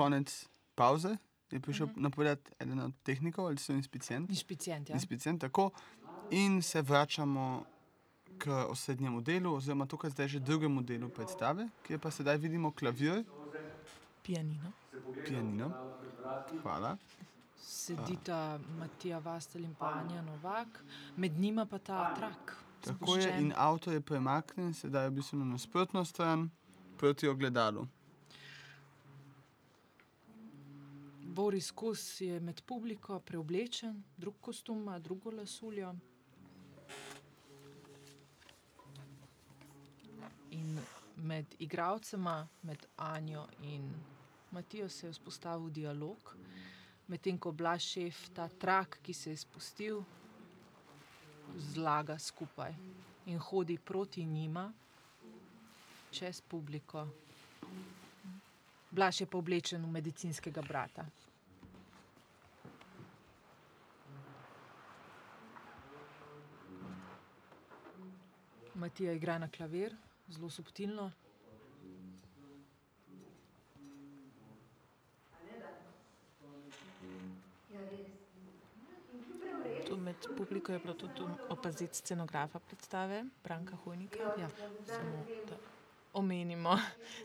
konec pauze je prišel uh -huh. napovedati eden od tehnikov, ali so inspicient. Inšpicient, ja. Inspicient, tako. In se vračamo k osrednjemu delu, oziroma tukaj zdaj že drugemu delu predstave, kjer pa sedaj vidimo klavir, Pianino. pianino. Hvala. Sedita Matija Vastel in pa Anja Novak, med njima pa ta trak. Tako je, in avto je premaknjen, sedaj je v bistvu na nasprotno stran, proti ogledalu. Boris Kos je med publiko preoblečen, drug kostum ima, drugo lasuljo. In med igralcema, med Anjo in Matijo se je vzpostavil dialog, medtem ko Blaž šef ta trak, ki se je spustil, zlaga skupaj in hodi proti njima, čez publiko. Blaž je pa oblečen v medicinskega brata. Matija igra na klavir, zelo subtilno. Tu med publiko je bilo tudi opaziti scenografa predstave, Branka Hojnika. Ja. Samo da omenimo,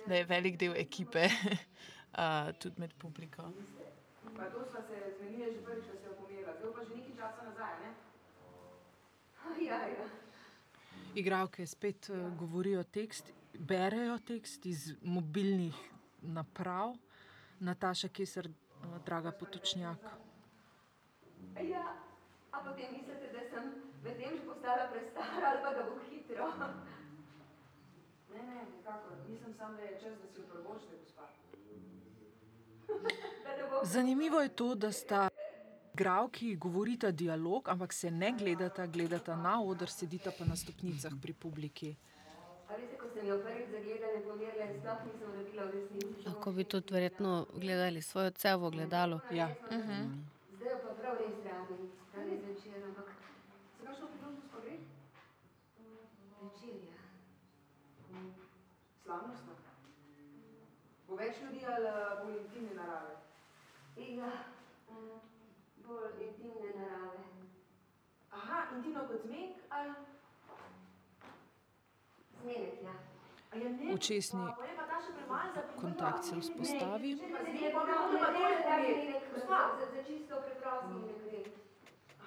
da je velik del ekipe uh, tudi med publiko. Pa to sva se zmenili že prvič, ko se je opomerila, zdaj pa že nekaj časa nazaj, ne? Ja, ja. Igralke spet uh, govorijo tekst, berejo tekst iz mobilnih naprav, Nataša Keser, uh, Draga Potočnjak. Ja, a potem mislite, da sem medtem že postala prestara ali pa da bo hitro. Ne, ne, nikakor. Mislim samo, da je čas, da si uprvočite, gospa. Zanimivo je to, da sta igralki govorita dialog, ampak se ne gledata, gledata na oder, sedita pa na stopnicah pri publiki. Veste, ko sem jo prvič zagledala pomerila sploh nisem uredila v resnici. Lahko bi tudi verjetno gledali svojo cevo gledalo. Ja. Zdaj jo pa prav res rabim, danes večer, ampak Se kakšno priložnost pa gre? večerja. Slavnostno. Bo več ljudi ali bolj intimne narave? Ja, mm, bolj intimne narave. Aha, intimno kot zmek ali... Zmenek, ja. Očesni kontakt se vzpostavi.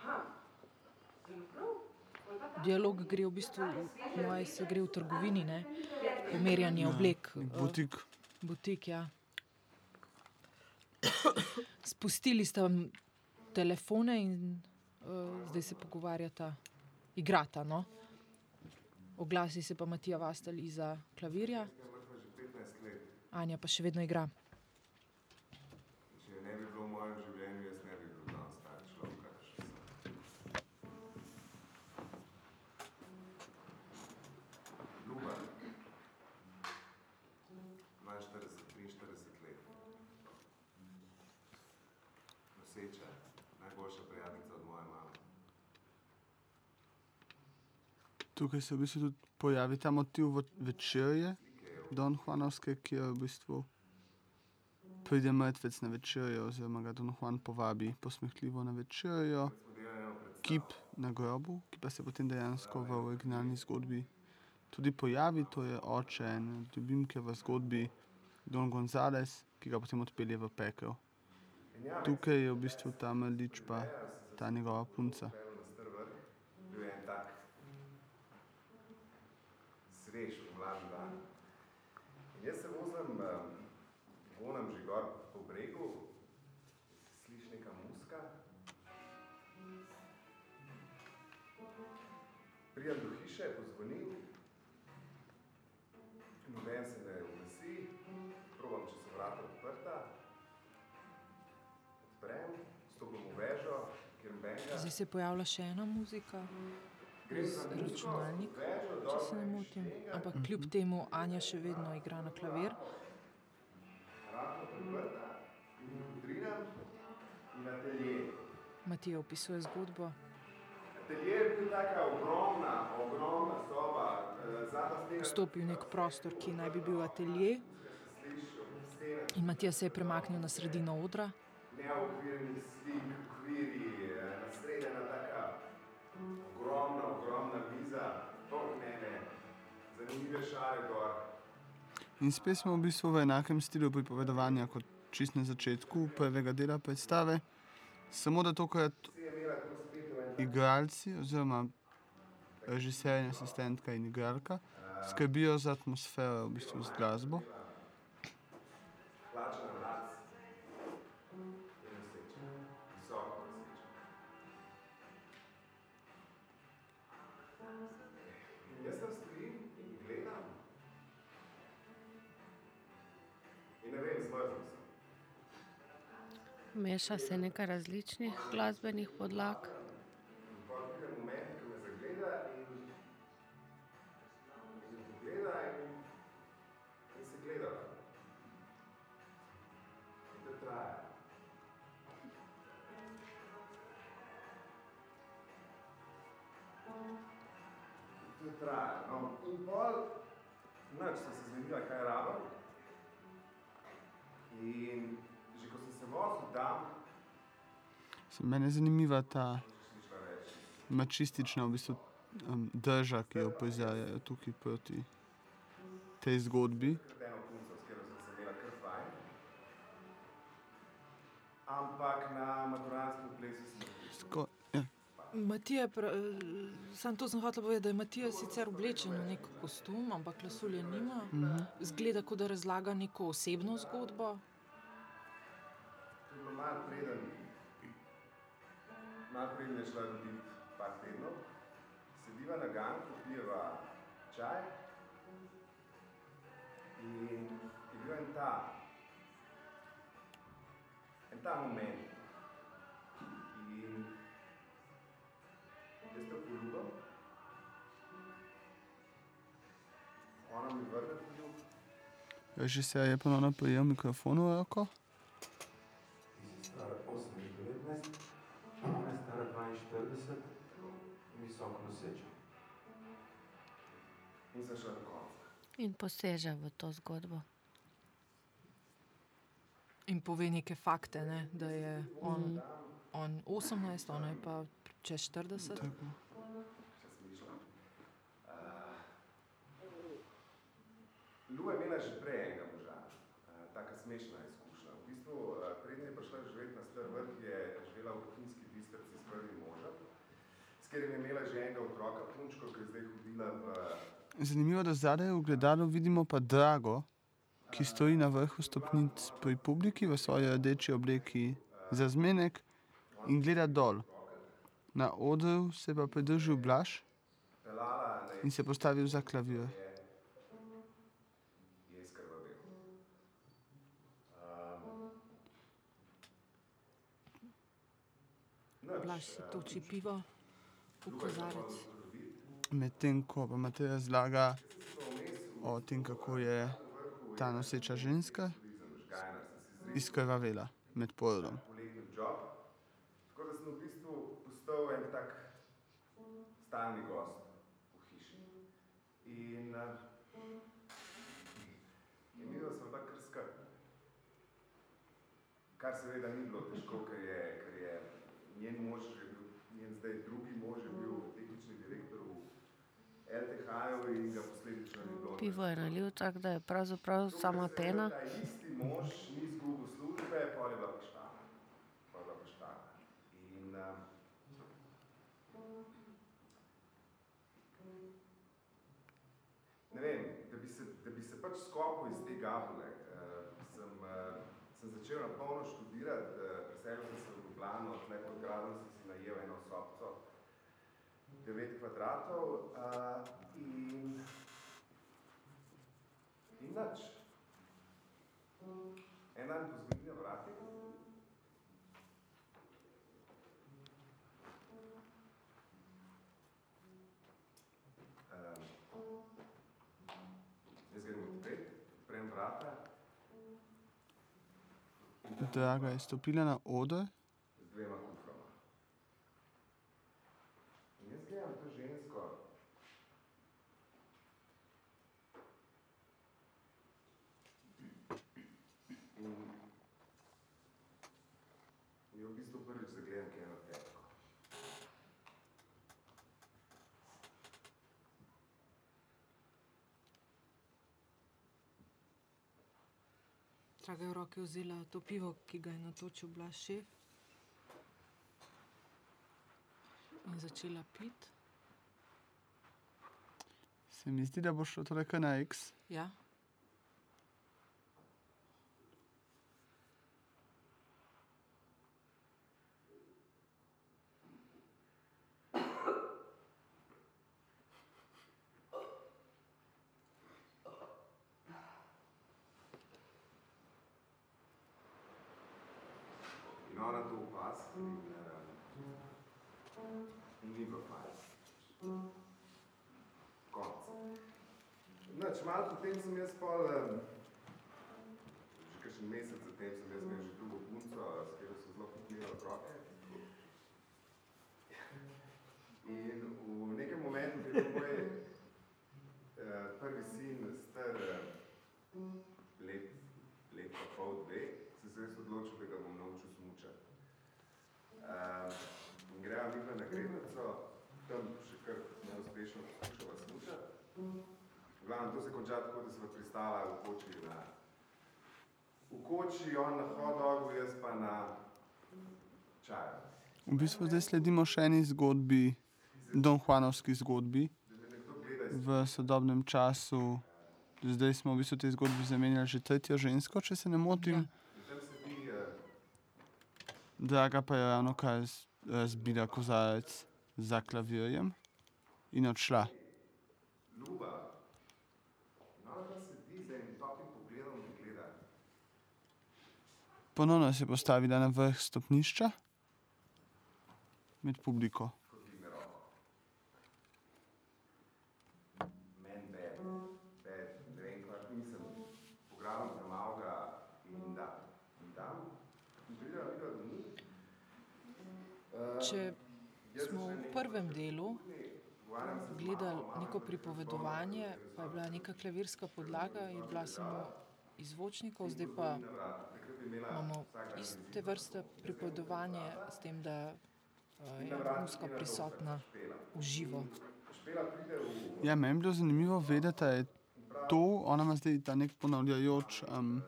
Pa Dialog gre v bistvu, moje se gre v trgovini, ne? pomerjanje oblek. eh, Butik. Butik, ja. Spustili sta m- telefone in uh, zdaj se pogovarjata, igrata. No? Oglasi se pa Matija Vastel iza klavirja, Anja pa še vedno igra. Če ne bi bilo v mojem življenju, jaz ne bi bil danes tak človek, kakšen sem. Ljuba, 42, 43 let. Noseča, najboljša prijateljica od moje mame. Tukaj se v bistvu tudi pojavi ta motiv večerje, Don Juanovske, ki je v bistvu pride mrtvec na večerjo, oziroma ga Don Juan povabi posmehljivo na večerjo, kip na grobu, ki pa se potem dejansko v originalni zgodbi tudi pojavi, to je oče od ljubimke v zgodbi Don Gonzales, ki ga potem odpelje v pekel. Tukaj je v bistvu ta mladič pa ta njegova punca. Pel na star vrh, bil je en tak svež, mlad dan. In jaz se vozim, gonam že gor po bregu, sliši neka muska. Pridem do hiše, pozvonim, noben se ne oglasi, probam, če so vrata odprta, odprem, stopim v vežo, kjer nobenega. Zdaj se pojavlja še ena muzika, Grem z računalnik, če se ne motim. Ampak kljub temu Anja še vedno igra na klavir. Matija opisuje zgodbo. Atelje je bil taka ogromna, ogromna soba, eh, zadnja stena. Vstopi v nek prostor, ki naj bi bil atelje. In Matija se je premaknil na sredino odra. neokvirjenih slik, okviri, nasredena taka ogromna miza, to mene, zanimive šare gor. In spet smo v bistvu v enakem stilu pripovedovanja kot čist na začetku prvega dela predstave, samo da tokrat igralci oziroma režiser in asistentka in igralka skrbijo za atmosfero v bistvu z glasbo. Meša se nekaj različnih glasbenih podlag. Se meni je zanimiva ta mačistična v bistvu, um, drža, ki jo pozarjajo tukaj proti tej zgodbi. Sko ja. Matija, pra- eh, sam to sem hotel povedati, da je Matija sicer oblečen v nek kostum, ampak lasulje nima. Zgleda, kot da razlaga neko osebno zgodbo. To je bilo malo preden, malo preden je šla roditi par tednov. Sediva na ganku, pijeva čaj in je bil en ta, en ta moment. In jaz to poljubim, ona mi vrne poljub, Režiser je ponovno prijel mikrofon v roko. In poseže v to zgodbo. In pove neke fakte, ne? da je on, on 18, ona je pa čez 40. Še smišljam. Uh, Lu je imela že prej enega moža, uh, taka smešna izkušnja. V bistvu, uh, prednje je prišla živeti na star vrh, je živela v Bohinjski bistrici s prvim možem, s katerim je imela že enega otroka, punčko, ki je zdaj hodila v Zanimivo, da zadaj v gledalu vidimo pa Drago, ki stoji na vrhu stopnic pri publiki v svoji rdeči obleki za zmenek in gleda dol. Na odru se pa pridružil Blaž in se postavil za klavir. je Blaž si toči pivo v kozarec. Medtem ko pa Matej razlaga o tem, kako je ta noseča ženska izkrvavela med porodom. Tako da sem v bistvu postal en tak stalni gost v hiši. In, in videl sem pa kar skrb. Kar seveda ni bilo težko, ker je, ker je njen mož, že bil, njen zdaj drugi mož je bil tehnični direktor v LTH-ju in ga posledično ni bilo. Pivo je nalil tako, da je pravzaprav sama pena. Isti mož ni izgubil službe, pol je bila poštana. Pol je bila poštana. In uh, ne vem, da bi se, da bi se pač skopil iz te gabule, uh, sem, uh, sem začel na polno študirati, uh, preselil sem se v Ljubljano, tle pod gradom sem si najel eno sobco, 9 kvadratov uh, in In nič. En dan pozvoni na vrati. Um, jaz grem odpret, odprem vrata Draga je stopila na oder z dvema kuframa. In jaz gledam to žensko, Draga je v roke vzela to pivo, ki ga je natočil Blaž šef. In začela piti. Se mi zdi, da bo šlo tole kar na X. Ja. Potem sem jaz um, že kakšen mesec zatem sem jaz imel že drugo punco, s katero so zelo potnila otroke. In v nekem momentu, ko je moj uh, prvi sin star let, let pa pol, dve, sem se jaz odločil, da ga bom naučil smučati. Uh, in greva midva na Grednico, tam še kar neuspešno poskušava smučati. Glavnem, to se konča tako, da sva pristala v koči na v koči, on na hot dogu, jaz pa na čaju. V bistvu zdaj sledimo še eni zgodbi, Don Juanovski zgodbi v sodobnem času. Zdaj smo v bistvu te zgodbe zamenjali že tretjo žensko, če se ne motim. Draga pa je ravno kar z- razbila kozarec za klavirjem in odšla. Ljuba. In ona tam sedi z enim toplim pogledom in gleda. Ponovno se je postavila na vrh stopnišča med publiko. in in. In Če jaz smo v prvem delu gledali neko pripovedovanje, pa je bila neka klavirska podlaga, je bila samo iz zvočnikov, zdaj pa imamo iste vrste pripovedovanje, s tem, da uh, je muska prisotna v živo. V Ja, meni je bilo zanimivo vedeti, da je to, ona ima zdaj ta nek ponavljajoč, um,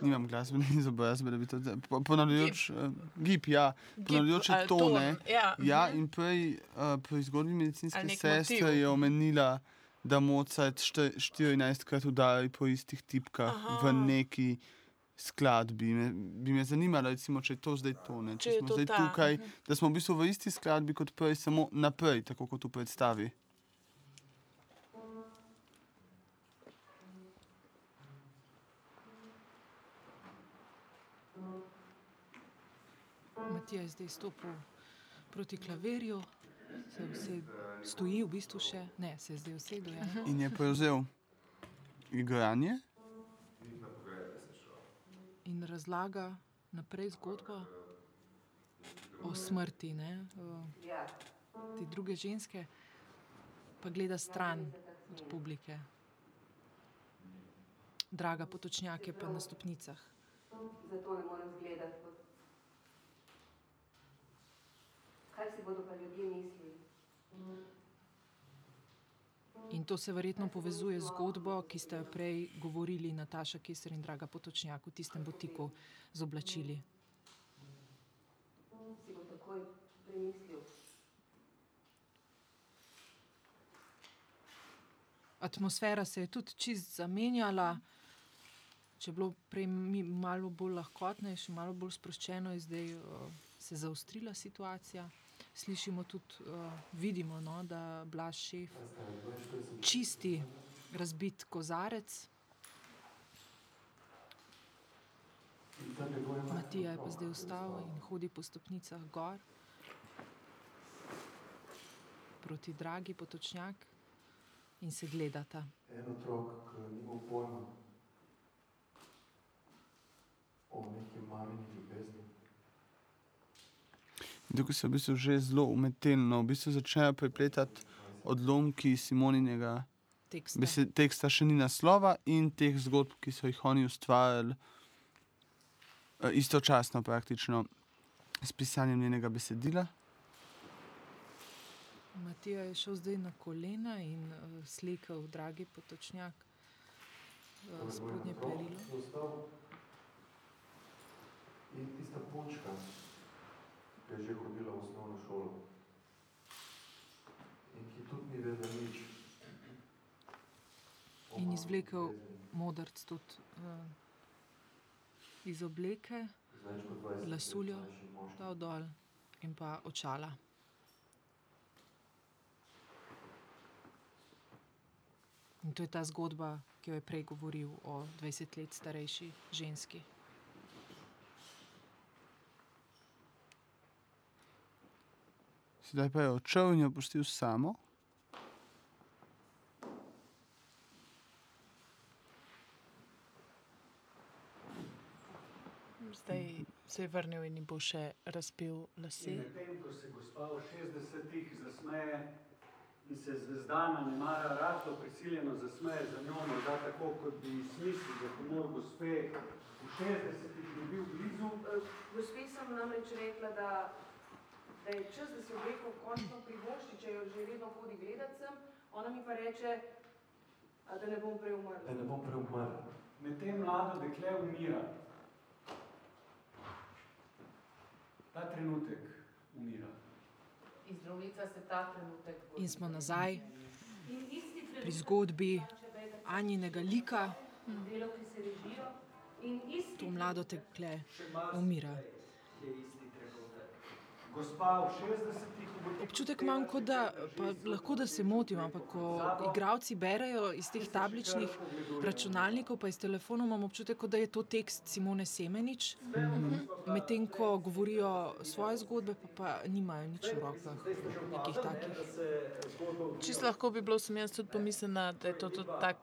nimam glasbene izobrazbe, da bi to zdaj- po- ponavljajoč uh, gib, ja, ponavljajoče ali ton, tone. ja, Ja, mhm. in prej uh, pri zgodbi medicinske sestre motiv. je omenila, da Mozart šte- 14krat udari po istih tipkah v Aha. neki skladbi. Me, bi me zanimalo, recimo, če je to zdaj tone. Če, Če je smo to zdaj ta, tukaj, mhm. da smo v bistvu v isti skladbi kot prej, samo naprej, tako kot v predstavi. Matija je zdaj stopil proti klavirju, se vse stoji v bistvu še, ne, se je zdaj usedel. Ja. In je prevzel igranje. In razlaga naprej zgodbo o smrti ne, o te druge ženske, pa gleda stran od publike. Draga potočnjak je pa na stopnicah. zato ne morem zgledati. Kaj si bodo pa ljudje mislili? In to se verjetno povezuje z zgodbo, ki ste jo prej govorili, Nataša Keser in Draga Potočnjak v tistem botiku z oblačili. Si bo takoj premislil. Atmosfera se je tudi čist zamenjala. Če je bilo prej malo bolj lahkotnejše, malo bolj sproščeno, je zdaj uh, se zaostrila situacija. Slišimo tudi, uh, vidimo, no, da Blaž šef čisti razbit kozarec. Matija je pa zdaj vstal in hodi po stopnicah gor proti dragi potočnjak in se gledata. En otrok, ki ni imel pojma o neki mamini ljubezni. Tukaj se v bistvu že zelo umetelno, v bistvu začnejo prepletati odlomki Simoninega Tekste. besed, teksta, še ni naslova in teh zgodb, ki so jih oni ustvarjali eh, istočasno praktično s pisanjem njenega besedila. Matija je šel zdaj na kolena in uh, slekel, dragi potočnjak. eh, moj spodnje perilo. In tista punčka, ki je že hodila v osnovno šolo. In ki tudi ni vedela nič. In izvlekel modrc tudi uh, iz obleke, Z več kot 20 let lasuljo mlajšim moškim. dal dol in pa očala. In to je ta zgodba, ki jo je prej govoril o 20 let starejši ženski. Sedaj pa je odšel in jo pustil samo. Zdaj se je vrnil in bo še razbil lase. In medtem, ko se gospa v 60-ih zasmeje in se zvezdana ne mara rahlo prisiljeno zasmeje za njo, morda tako, kot bi smisel za humor gospe v 60-ih bi bil blizu, Gospe sem namreč rekla, da, da je čas, da se obleko končno privošči, če jo že vedno hodi gledat sem. Ona mi pa reče, a da ne bom prej Da ne bom preumrl. medtem mlado dekle umira. Ta trenutek umira. In zdravnica se ta trenutek In smo nazaj In isti pri zgodbi Anjinega lika, delavke se režijo in isti to mlado tekle marsikaj umira. Je isti trenutek. Gospa v 60-ih ugotovi- Občutek imam, kot da, pa lahko da se motim, ampak ko igravci berejo iz teh tabličnih računalnikov, pa iz telefonov, imam občutek, kot da je to tekst Simone Semenič, medtem ko govorijo svoje zgodbe, pa, pa nimajo nič v rokah, nekih takih. Čisto lahko bi bilo, sem jaz tudi pomislila, da je to tudi tak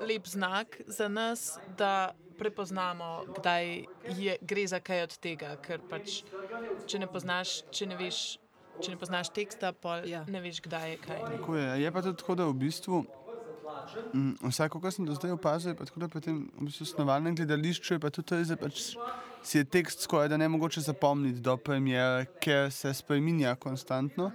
lep znak za nas, da prepoznamo, kdaj je, gre za kaj od tega. Ker pač, če ne poznaš, če ne veš, če ne poznaš teksta, pa Ja. ne veš, kdaj je kaj. Tako je. Je pa tudi tako, da v bistvu. Mm, vsako, kar sem do zdaj opazil, je pa tako, da pri tem v bistvu snovalnem gledališču je pa tudi to, da pač si je tekst skoraj da ne mogoče zapomniti do premiere, ker se spreminja konstantno.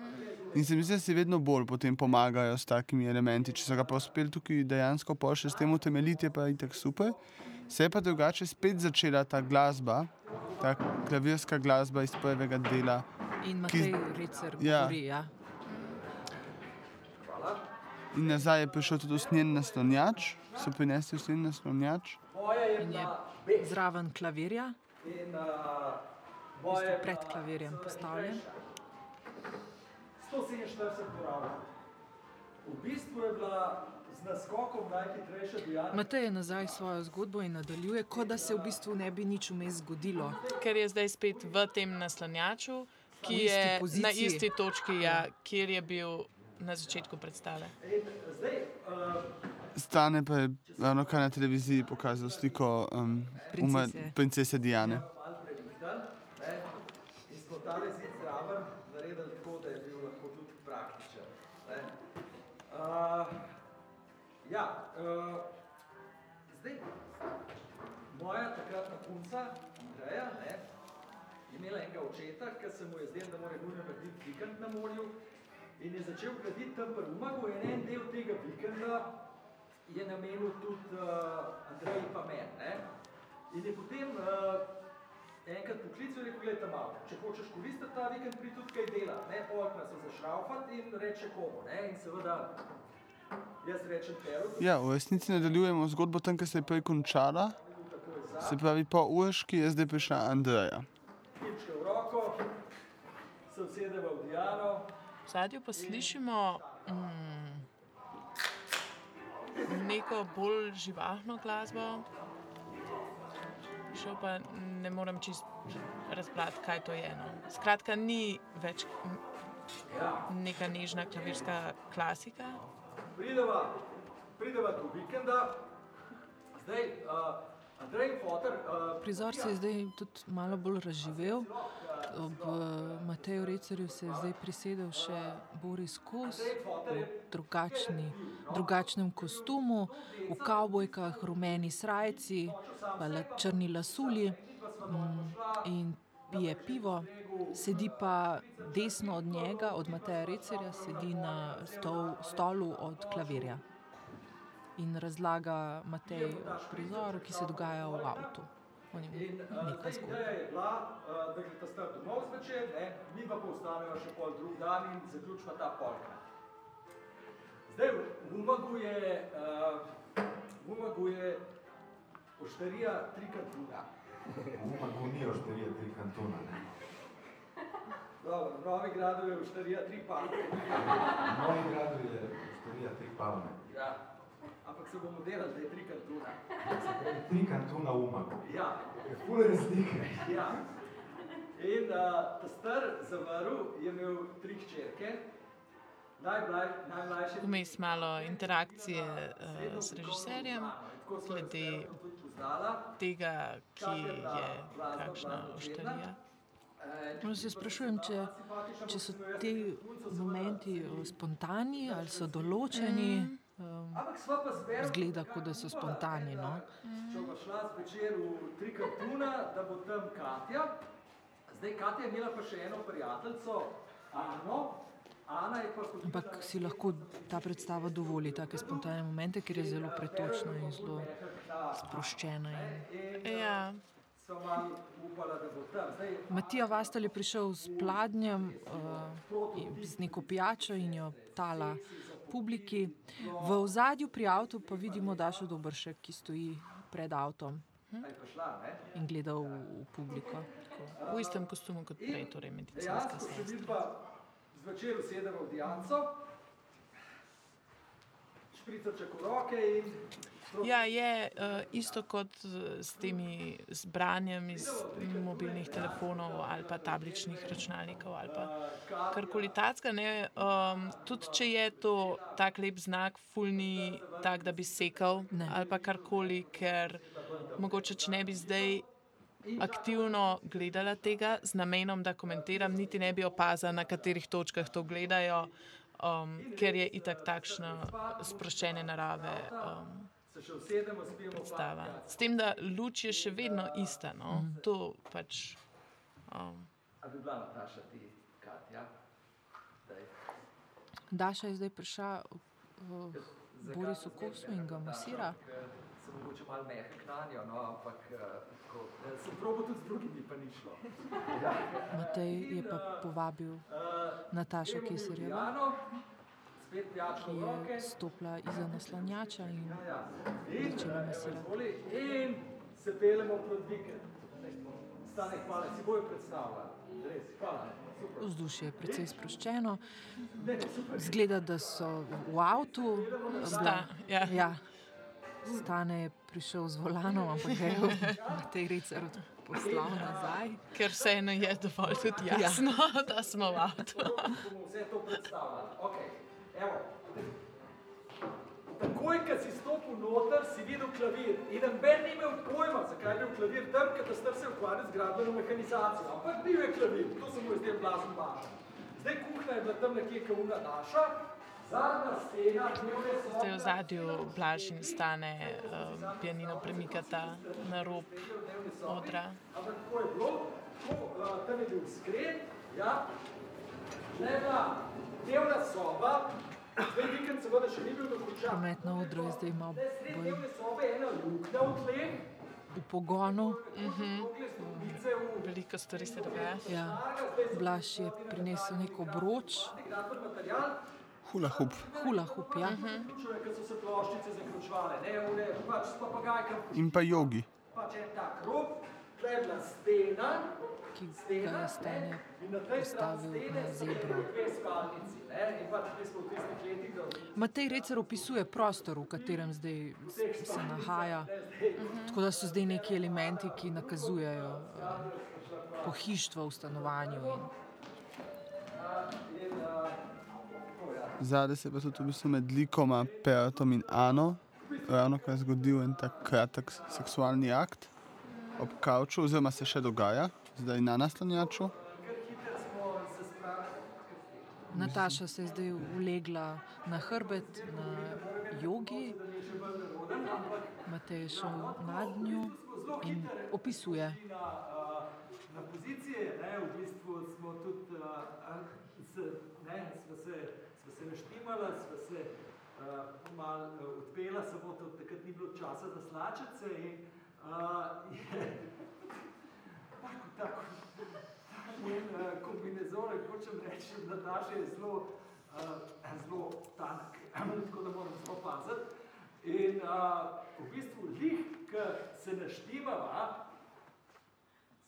In se mi zdi, da si vedno bolj potem pomagajo s takimi elementi. Če so ga pa uspeli tukaj dejansko pol še s tem utemeljiti, je pa itak super. Se je pa drugače spet začela ta glasba, ta klavirska glasba iz prvega dela. In Ki- Matej Recer Ja. govori, ja. In nazaj je prišel tudi usnjen naslonjač, so prinesli usnjen naslonjač. In je zraven klavirja, In, uh, v bistvu pred klavirjem postavljen. 147 poravnov. V bistvu je bila z naskokom najhitrejša Diana. Matej je nazaj svojo zgodbo in nadaljuje, kot da se v bistvu ne bi nič vmes zgodilo. Ker je zdaj spet v tem naslanjaču, ki je na poziciji. isti točki, ja, kjer je bil na začetku predstave. Zdaj, uh, Stane pa je ravno kar na televiziji pokazal sliko um, ume- Princese. princese Diane. malo previhtan, ne, in smo tale zid zraven naredili tako, da je bil lahko tudi praktičen. Ne. Uh, ja, uh, zdaj, moja takratna punca, Andreja, ne, je imela enega očeta, ki se mu je zdelo, da mora nujno narediti vikend na morju in je začel graditi tam pri Umagu in en del tega vikenda je namenil tudi uh, Andreji pa meni. ne. In je potem uh, enkrat poklical in rekel, gledaj malo, če hočeš koristiti ta vikend, pri tudi kaj dela, ne, polk nas zašraufati in reče komu, ne, in seveda Ja, v resnici nadaljujemo zgodbo tam, kjer se je prej končala. Se pravi, po Urški je zdaj prišla Andreja. v zadju pa slišimo mm, neko bolj živahno glasbo. Šel pa ne morem čist razbrati, kaj to je. No. Skratka, ni več neka nežna klavirska klasika. Prideva, prideva do vikenda, zdaj uh, Andrej Foter, uh, Prizor se je zdaj tudi malo bolj razživel. Ob eh, Mateju Recerju se je zdaj prisedel še Boris Kos v drugačni, drugačnem kostumu, v kavbojkah, rumeni srajci, črni lasuli mm, in pije pivo. Sedi pa desno od njega, od Mateja Recerja, sedi na stol, stolu od klavirja. in razlaga Matej o prizoru, ki se dogaja v avtu. In uh, zgodba. ideja je bila, uh, da gre ta star domov zvečer, ne, mi pa postanemo še pol drug dan in zaključimo ta polk. Zdaj v Umagu je, uh, v Umagu je oštarija trikrat druga. Uma gonijo šterije tri kantona. ne. Dobro, v Novi Gradu je oštarija tri palme. V Novi gradu je šterija tri palme. Ja. Ampak se bomo delali, da je trikrat druga. Se pravi, tri kantona v Umagu. Ja. Je ful razlike. Ja. In uh, ta star zavrl je imel tri hčerke. Vmes malo interakcije uh, z režiserjem, glede tega, ki je kakšna oštarija. No, se sprašujem, če, če so ti momenti eh, spontani ali so določeni. Um, sva pa zberla. zgleda, kot da so spontani. No? Če bo šla zvečer v tri kartuna, da bo tam Katja. Zdaj Katja je imela pa še eno prijateljico, Ano. Ana je pa hodila Ampak si lahko ta predstava dovoli take spontane momente, ker je zelo pretočna in zelo sproščena. In... Ja. sva malo upala, da bo tam. Zdaj, Matija Vastel je prišel s pladnjem, uh, in z neko pijačo in jo tala publiki. V ozadju pri avtu pa vidimo Dašo Dobršek, ki stoji pred avtom je ne? in gleda v, v publiko. V istem kostumu kot prej, torej medicinska sestra. zvečer usedemo v Dijanco, špricaček v roke in Ja, je uh, isto kot s temi zbranjem iz mobilnih telefonov ali pa tabličnih računalnikov ali pa karkoli tacka. Ne, um, tudi če je to tak lep znak, fulni tak, da bi sekal Ne. ali pa karkoli, ker mogoče, če ne bi zdaj aktivno gledala tega z namenom, da komentiram, niti ne bi opazila, na katerih točkah to gledajo, um, ker je itak takšna sproščene narave. Um, se predstava. S tem, da luč je še vedno ista. No? Mhm. To pač. Um, A bi bila Nataša ti, Katja? Daša je zdaj prišla v Borisu Kosu in ga masira. Sem mogoče malo mehek na njo, no, ampak eh, tako, eh, sem probo tudi z drugimi, pa ni šlo. Matej je pa povabil Natašo Keserjevo, Ljubljano, spet pijačo ki je stopila iza naslanjača in Ja. In, začela evo, masirati. in se peljemo proti vikend. Stane, hvala, si bojo predstavljali. Res, hvala. Super. vzdušje je precej sproščeno. Zgleda, da so v avtu. Sta, ja. ja. Stane je prišel z volanom, ampak ga je Matej Recer poslal nazaj. ker vseeno je dovolj tudi jasno, ja. da smo v avtu. vse to predstavljali. Okay. Evo. Takoj, ko si stopil noter, si videl klavir. In noben ni imel pojma, zakaj je bil klavir tam, ker star se ukvarja z gradbeno mehanizacijo. Ampak bil je klavir, to se mu je zdel blazen bašen. Zdaj kuhna je bila tam nekje kauna naša, Zdaj v zadju Blaž in stane um, pianino premikata na rob odra. Ampak tako je bilo, uh, tam je bil skret, ja. Je bila dnevna soba, zdaj vikend seveda še ni bil dokončan. Promet na odru je zdaj sredi bolj dnevne sobe je ena luknja v tleh, v pogonu. okoli stopnice v Veliko stvari se dogaja. Ja. Blaž je prinesel neko broč, Hula hup. hula hup, ja. zaključevale, ne une, pač In pa jogi. pač en tak rob, tle je bila stena, ki ga je Stane ne, in na tej strani postavil stene na so zebro. pač Matej Recer opisuje prostor, v katerem zdaj se nahaja. Tako da so zdaj neki elementi, ki nakazujejo eh, pohištvo v stanovanju. In Zadaj se pa tudi v bistvu med likoma Peratom in Ano, ravno kar zgodil en tak kratek s- seksualni akt ob kavču, oziroma se še dogaja, zdaj na naslanjaču. Nataša se je zdaj ulegla na hrbet, na jogi, Matej je šel nad njo in opisuje. na, a, na pozicije, ne, v bistvu smo tudi, a, a, s, ne, smo se, se naštimala, smo se uh, malo uh, odpela, samo to, takrat ni bilo časa za slačice in uh, je tako, tako, njen uh, kombinezon, hočem reči, da Nataša je zelo, uh, zelo tanek, tako da moram zelo paziti. In uh, v bistvu, lih, ki se naštimava,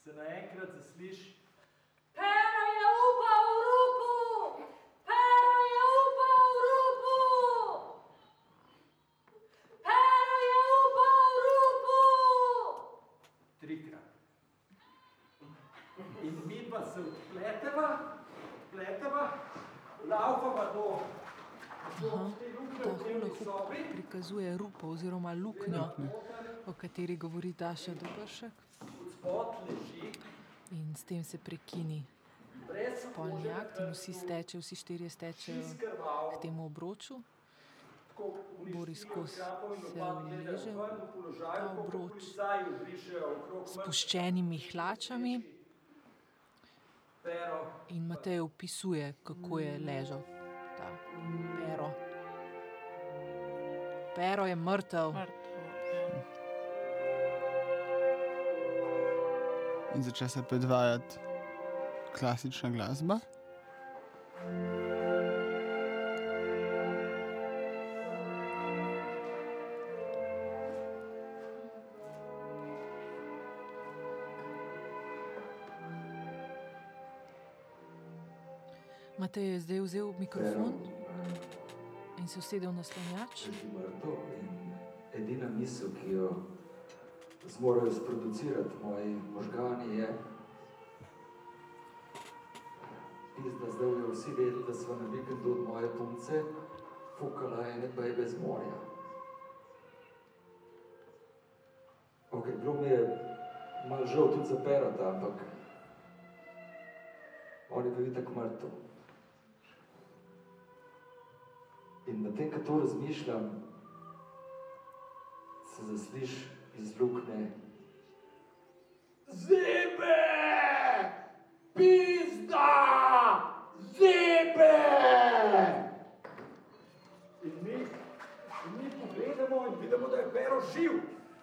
se naenkrat zasliši, Pero je upal v rupu! Pero je upal v rupu! Pero je upal v rupu! trikrat. In mi pa se odpleteva, odpleteva, laufava do, Aha, Ta v dnevni hula sobi, hoop prikazuje rupo oziroma luknjo, o kateri govori Daša Dobršek. In s tem se prekini. Spolni akt in vsi stečejo, vsi štirje stečejo k temu obroču. Boris Kos se uleže v ko obroč. s puščenimi hlačami in Matej opisuje, kako je ležal ta pero. Pero je mrtev. In začne se predvajati klasična glasba. Matej je zdaj vzel mikrofon in se usedel na slonjač. Edina misel, ki jo zmorejo sproducirati moji možgani, je, da zdaj bodo vsi vedeli, da so na vikendu od moje punce fukala ene bejbe z morja. Ok, bilo mi je malo žal tudi za perota, ampak on je bil itak mrtev. In medtem, ko to razmišljam, se zasliš iz luknje. Zebe! Pizda! Zebe! In mi, in mi pogledamo in vidimo, da je pero živ.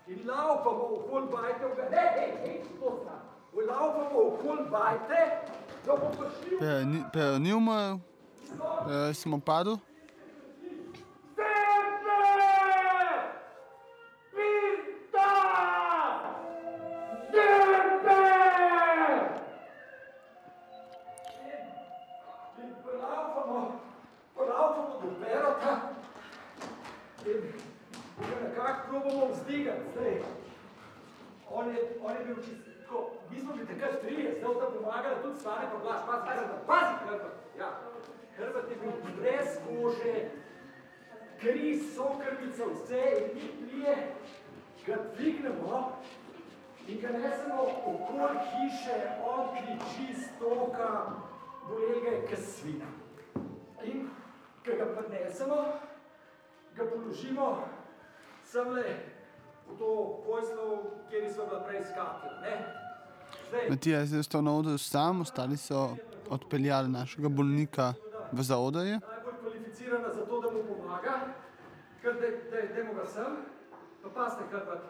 In laufamo okoli bajte, ga ne, hej, hej, to stran. Laufamo okoli bajte, da bo prišli Pero ni, pero ni umrl, pero je samo stoka, bolel ga je kot svina. In ko ga prinesemo, ga položimo semle v to pojslo, kjer smo bila prej? Zdaj, Matija je zdaj ostal na odru sam, ostali so odpeljali našega bolnika v zaodrje. najbolj kvalificirana za to, da mu pomaga, ker da, da, dajmo ga sem, pa paste hrbet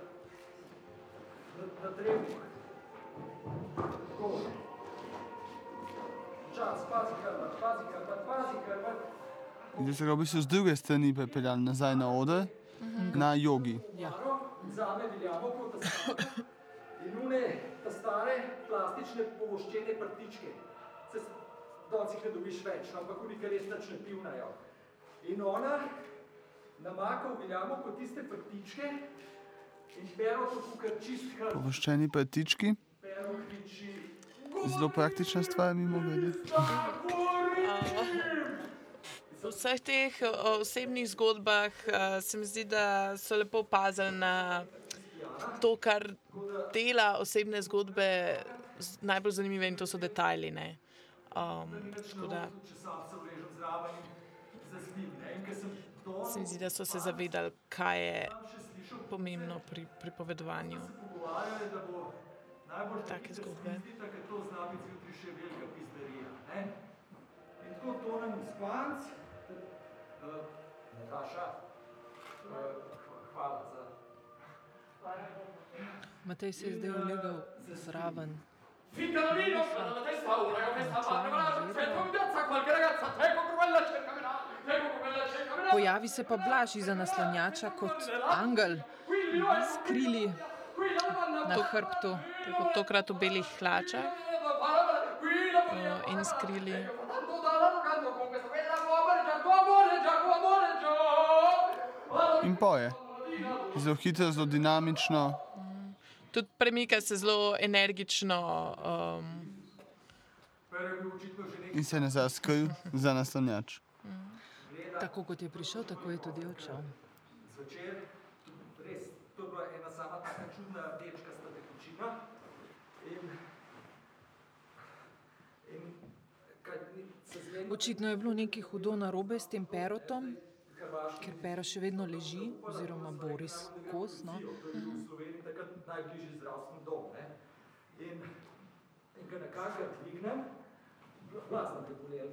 na, na trebuh. Tako. Čas, pazi hrbet, pazi hrbet, pazi hrbet. In zdaj so ga v bistvu z druge strani pripeljali nazaj na oder, na jogi. Maro, zame veljamo kot. In une, ta stare plastične povoščene prtičke. Se danes jih ne dobiš več, no, ampak oni, ki res nič ne pivnajo. In ona namaka v veljamo kot tiste prtičke in pero to kukar čist hrb. Povoščeni prtički, Pero kriči, zelo praktična stvar, mimo grede. V vseh teh osebnih zgodbah se mi zdi, da so lepo opazili na to, kar dela osebne zgodbe najbolj zanimive in to so detajli. ne. Um, da se mi zdi, da so se zavedali, kaj je pomembno pri pripovedovanju. Take zgodbe. Zdita, ker to zna biti zjutraj še velika pizderija. Ne? In tako tonem spanc, uh, Nataša, eh, hvala za. Matej se je zdaj ulegal zraven. Sono la testa ora, questa parte, ma la aspetta un piazza qualche ragazza, tengo con quella cercamela, tengo con quella cercamela. Pojavi se pa Blaž iza naslanjača kot angel s krili na hrbtu. Tako tokrat v belih hlačah eh, in skrili. In poje. Zelo hitro, zelo dinamično. Tudi premika se zelo energično. Um, In se je nazaj skril za naslanjač. Tako kot je prišel, tako je tudi odšel. Zvečer, res, to je bila ena sama taka čudna rdečkasta tekočina. In, in kaj, ni- se zmeni, Očitno je bilo nekaj hudo narobe s tem perotom, ker pero še vedno leži, oziroma Boris Kos. No. je. Ne? In, in ga nekako dvignem, blazno me bolel,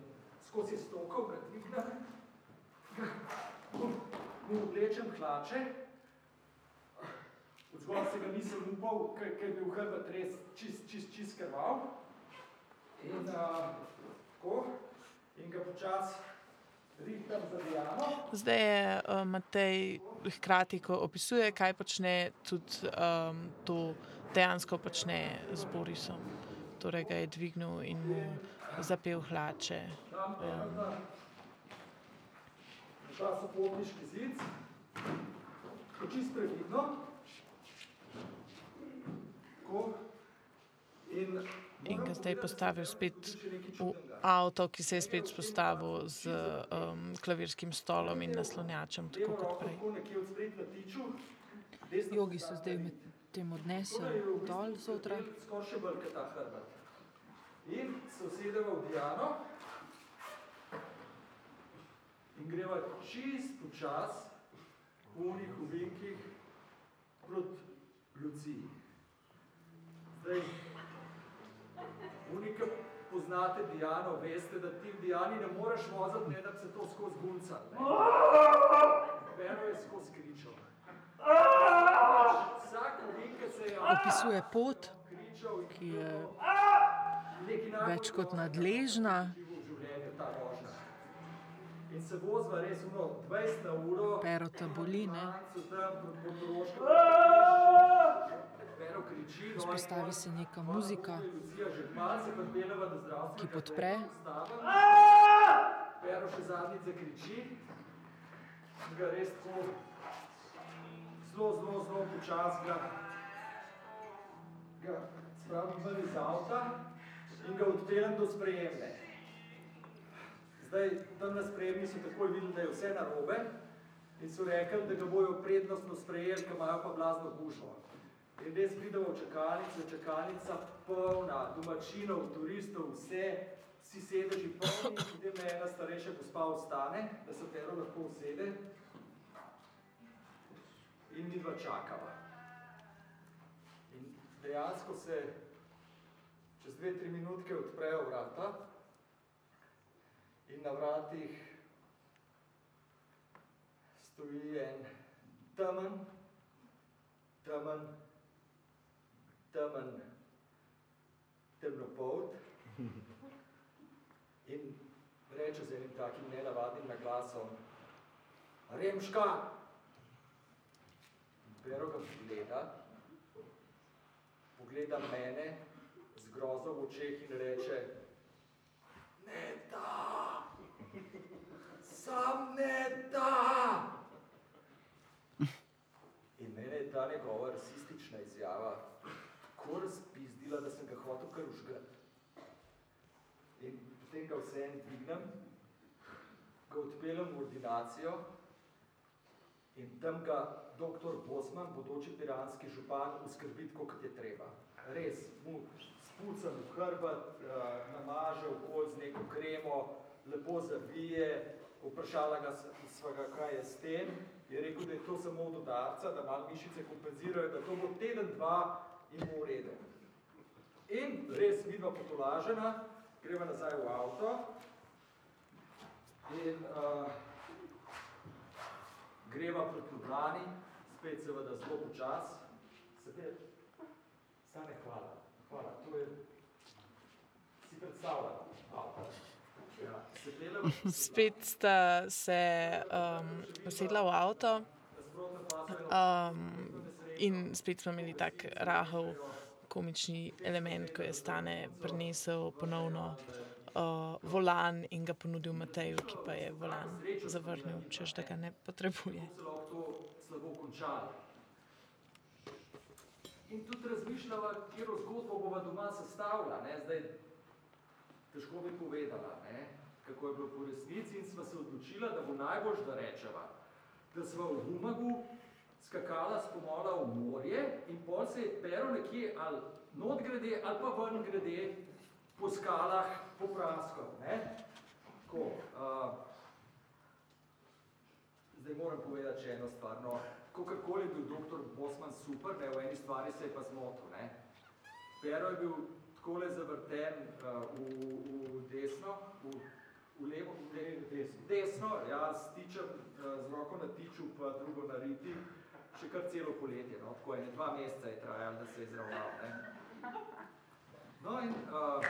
skozi je stokal, ga dvignem, mu, oblečem hlače, od zgor se ga nisem upal, ker ker je bil hrbet res čist, čist, čist krvav. In uh, tako, in ga počasi rihtam za Diano. zdaj je uh, Matej hkrati, ko opisuje, kaj počne, tudi um, to dejansko počne z Borisom. Torej ga je dvignil in mu zapel hlače. Um, Šla so potniški zid, tako čist previdno. In in ga zdaj postavil spet v avto, ki se je spet spostavil z um, klavirskim stolom in naslonjačem, tako kot prej. Jogi so zdaj med tem odnesli dol hrbet. In se usedeva v Diano in greva čist počas v unih ovinkih proti Luciji. Zdaj, Unika poznate Diano, veste, da ti v Diani ne moreš voziti, ne da bi se to skozi gunca. Pero je skozi kričal. Vsak ki se je Opisuje pot, ki je več kot nadležna. ta. In se vozva res uno 20 na uro. Pero te Vzpostavi se neka muzika, ki podpre. Pero še zadnjič zakriči. Ga res tako zelo, zelo, zelo počasi ga, ga spravim ven iz avta in ga odpeljem do sprejemne. Zdaj, tam na sprejemni so takoj videli, da je vse narobe in so rekli, da ga bojo prednostno sprejeli, ker imajo pa blazno gužvo. In res pridemo v čakalnico, čakalnica polna, domačinov, turistov, vse, vsi sedeži polni, potem me ena starejša gospa ostane, da se pero lahko usede in mi dva čakava. In dejansko se čez dve, tri minutke odprejo vrata in na vratih stoji en temen, temen, temen, temnopolt in reče z enim takim nenavadnim naglasom, Remška! Pero ga pogleda, pogleda mene z grozo v očeh in reče, ne da, sam ne da. In mene je ta njegova rasistična izjava tako razpizdila, da sem ga hotel kar užgati. In potem ga vseeno dvignem, ga odpeljem v ordinacijo in tam ga doktor Bosman, bodoči piranski župan, uskrbi tako, kot je treba. Res, mu spucam v hrbet, eh, namaže okol z neko kremo, lepo zavije, vprašala ga s- sva ga, kaj je s tem, je rekel, da je to samo od udarca, da malo mišice kompenzirajo, da to bo teden, dva in bo v redu. In res vidva potolažena, greva nazaj v avto in uh, greva proti Ljubljani, spet seveda zelo počas. Se te, stane hvala, hvala, to je, si predstavljam, avto. Ja, peleva, Spet sta se um, usedla v avto um, in spet smo imeli tak rahel komični element, ko je Stane prinesel ponovno uh, volan in ga ponudil Mateju, ki pa je volan zavrnil, češ da ga ne potrebuje. In tudi razmišljava, katero zgodbo bova doma sestavila, ne, zdaj težko bi povedala, ne, kako je bilo po resnici in sva se odločila, da bo najbolj, da rečeva, da sva v Humagu skakala s pomola v morje in pol se je pero nekje ali not grede ali pa ven grede po skalah po prasko, ne. Tako, uh, Zdaj moram povedati še eno stvar. No, kakorkoli je bil doktor Bosman super, ne, v eni stvari se je pa zmotil. Ne. Pero je bil takole zavrten uh, v, v desno, v, v levo, v levo, desno. desno, ja, s tičem, uh, z roko na tiču, pa drugo na riti, še kar celo poletje. No, tako ene dva meseca je trajalo, da se je zravnal. Ne. No in, uh,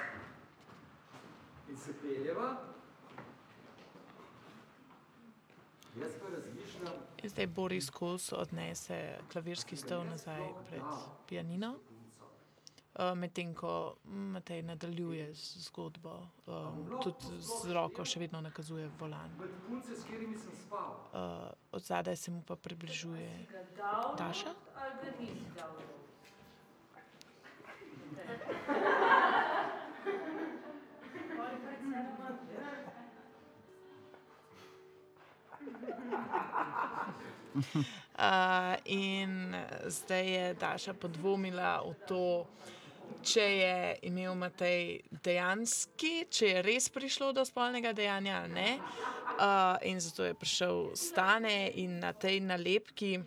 in se peljeva, Jaz pa razmišljam, zdaj Boris Kos odnese klavirski stol nazaj pred pianino. Uh, Medtem ko Matej nadaljuje z zgodbo, um, tudi z roko še vedno nakazuje volan. Uh, od zadaj se mu pa približuje dal? Uh, in zdaj je Daša podvomila v to, če je imel Matej dejanski, če je res prišlo do spolnega dejanja ali ne. Uh, in zato je prišel stane in na tej nalepki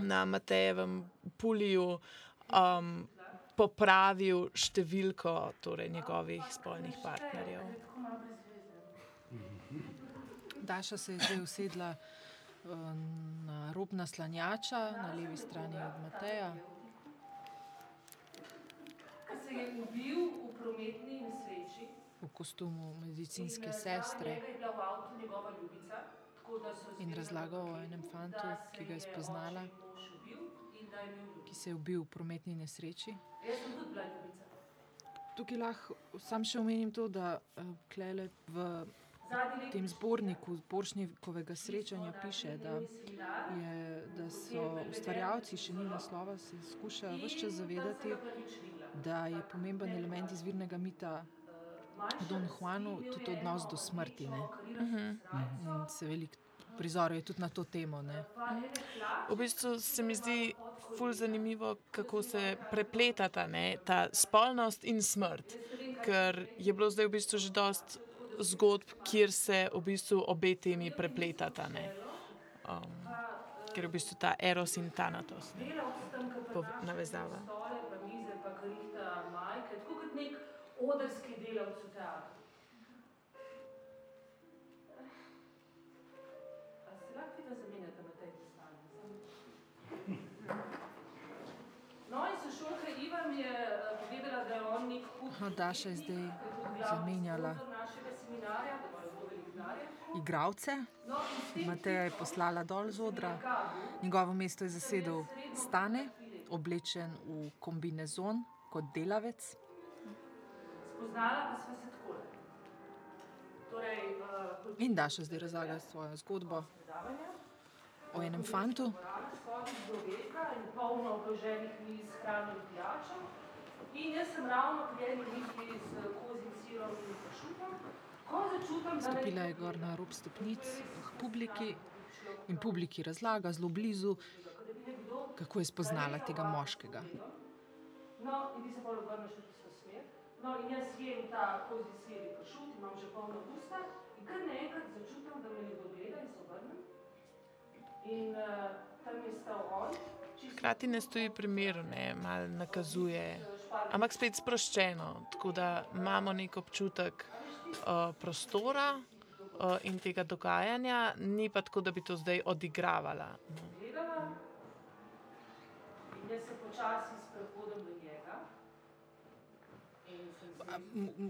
na Matejevem puliju um, popravil številko torej, njegovih spolnih partnerjev. Daša se je zdaj usedla eh, na rob naslanjača, na levi strani od Mateja. Se je ubil v prometni nesreči, v kostumu medicinske in, eh, sestre. ljubica, in razlagal o enem fantu, ki ga je spoznala, ki se je ubil v prometni nesreči. Jaz sem tudi bila ljubica. Tukaj lahko sam še omenim to, da uh, Klele v tem zborniku Boršnikovega srečanja piše, da, je, da so ustvarjalci, še ni naslova, se skušajo vse čas zavedati, da je pomemben element izvirnega mita v Don Juanu tudi odnos do smrti. Ne? In se veliko prizorov je tudi na to temo. Ne? V bistvu se mi zdi ful zanimivo, kako se prepletata ne, ta spolnost in smrt. Ker je bilo zdaj v bistvu že dost zgodb, kjer se v bistvu obe temi prepletata. Ne. Um, ker je v bistvu ta eros in tanatos ne, navezava. Odrski delavc v teatru. A se lahko vidno zamenjate na tej distanci? No in sošolka Iva mi je eh, povedala, da je on nek hud Aha, Daša je zdaj zamenjala sponzor našega seminarja, da. No, in s tem Mateja je poslala dol z odra, njegovo mesto je zasedel Stane, oblečen v kombinezon kot delavec. Spoznala, pa sva se takole. Torej, uh, In Daša zdaj razlaga svojo zgodbo o enem fantu, polno obloženih miz s hrano in pijačo. In jaz sem ravno pri eni mizi s kozjim sirom in pršutom, ko začutim, da stopila je gor na rob stopnic k publiki in publiki razlaga zelo blizu, kako je spoznala tega moškega. No, in ti se bolj obrneš v. No, in jaz jem ta kozji sir in pršut, imam že polno usta in kar naenkrat začutim, da me nekdo gleda in se obrnem. In uh, tam je stal on, Hkrati ne stoji primer, ne, malo nakazuje, ampak spet sproščeno, tako da imamo nek občutek uh, prostora uh, in tega dogajanja, ni pa tako, da bi to zdaj odigravala. No. gledala in jaz se počasi sprehodim do njega.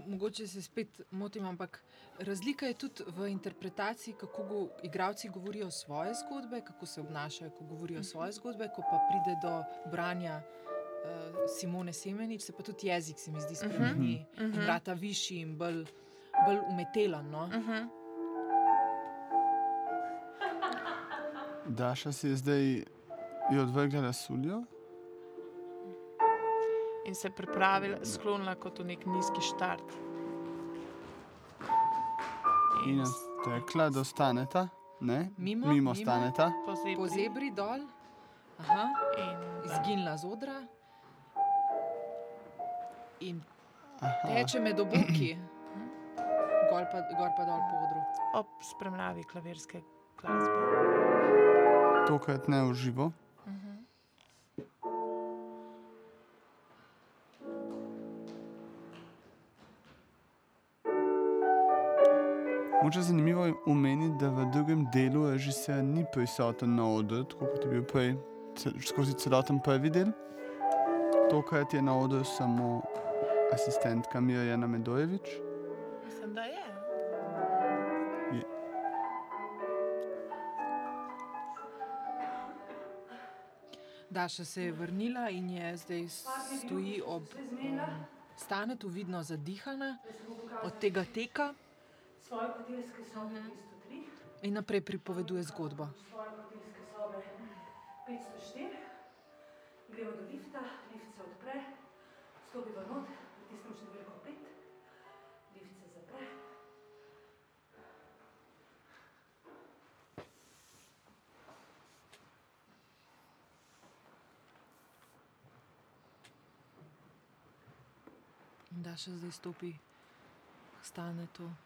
Mogoče se spet motim, ampak razlika je tudi v interpretaciji, kako go, igravci govorijo svoje zgodbe, kako se obnašajo, ko govorijo svoje zgodbe, ko pa pride do branja uh, Simone Semenič, se pa tudi jezik, se mi zdi, spremeni uh -huh, uh -huh. in vrata višji in bolj, bolj umetelen. No? Uh -huh. Daša si je zdaj odvrgla lasuljo. In se pripravila, sklonila kot v nek nizki štart. In je tekla do staneta, ne? Mimo, mimo staneta. Po zebri. Po zebri dol, Aha, in izginila z odra. In Aha. teče med oboki, gor pa, gor pa dol po odru. Ob spremljavi klavirske glasbe. Tokrat ne v živo. Moče zanimivo je omeniti, da v drugem delu režiser ni prisoten na odru, tako kot je bil prej skozi celoten prvi del. Tokrat je na odru samo asistentka Mirjana Medojevič. Mislim, da je. Je, Daša se je vrnila in je zdaj stoji ob um, stanetu, vidno zadihana od tega teka svoje hotelske sobe 203, in naprej pripoveduje zgodbo. svoje hotelske sobe 504, gremo do lifta, lift se odpre, stopiva not, pritisnem številko 5, lift se zapre. In Daša zdaj stopi k stanetu in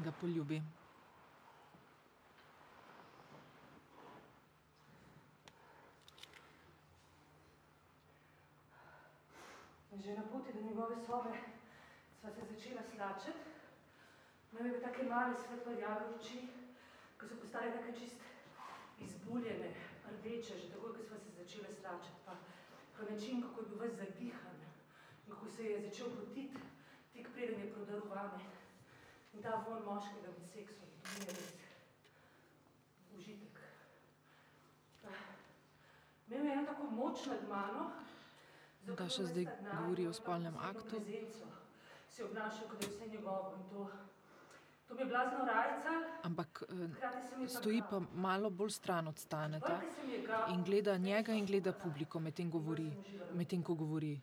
ga poljubi. Že na poti do njegove sobe sva se začela slačiti. Imel je take male svetlo-rjave oči, ki so postale tako čist izbuljene, rdeče, že takoj, ko sva se začela slačiti. Pa, pa način, kako je bil ves zadihan, in kako se je začel potiti, tik preden je prodrl vame. In ta von moškega med seksom, to mi je res užitek. Imel je eno tako moč nad mano, Daša zdaj govori o spolnem aktu. Se je obnašal, kot da je vse njegovo in to. To je blazno rajcal, Ampak eh, stoji pa malo bolj stran od staneta in gleda njega in gleda publiko, medtem govori. Medtem ko govori.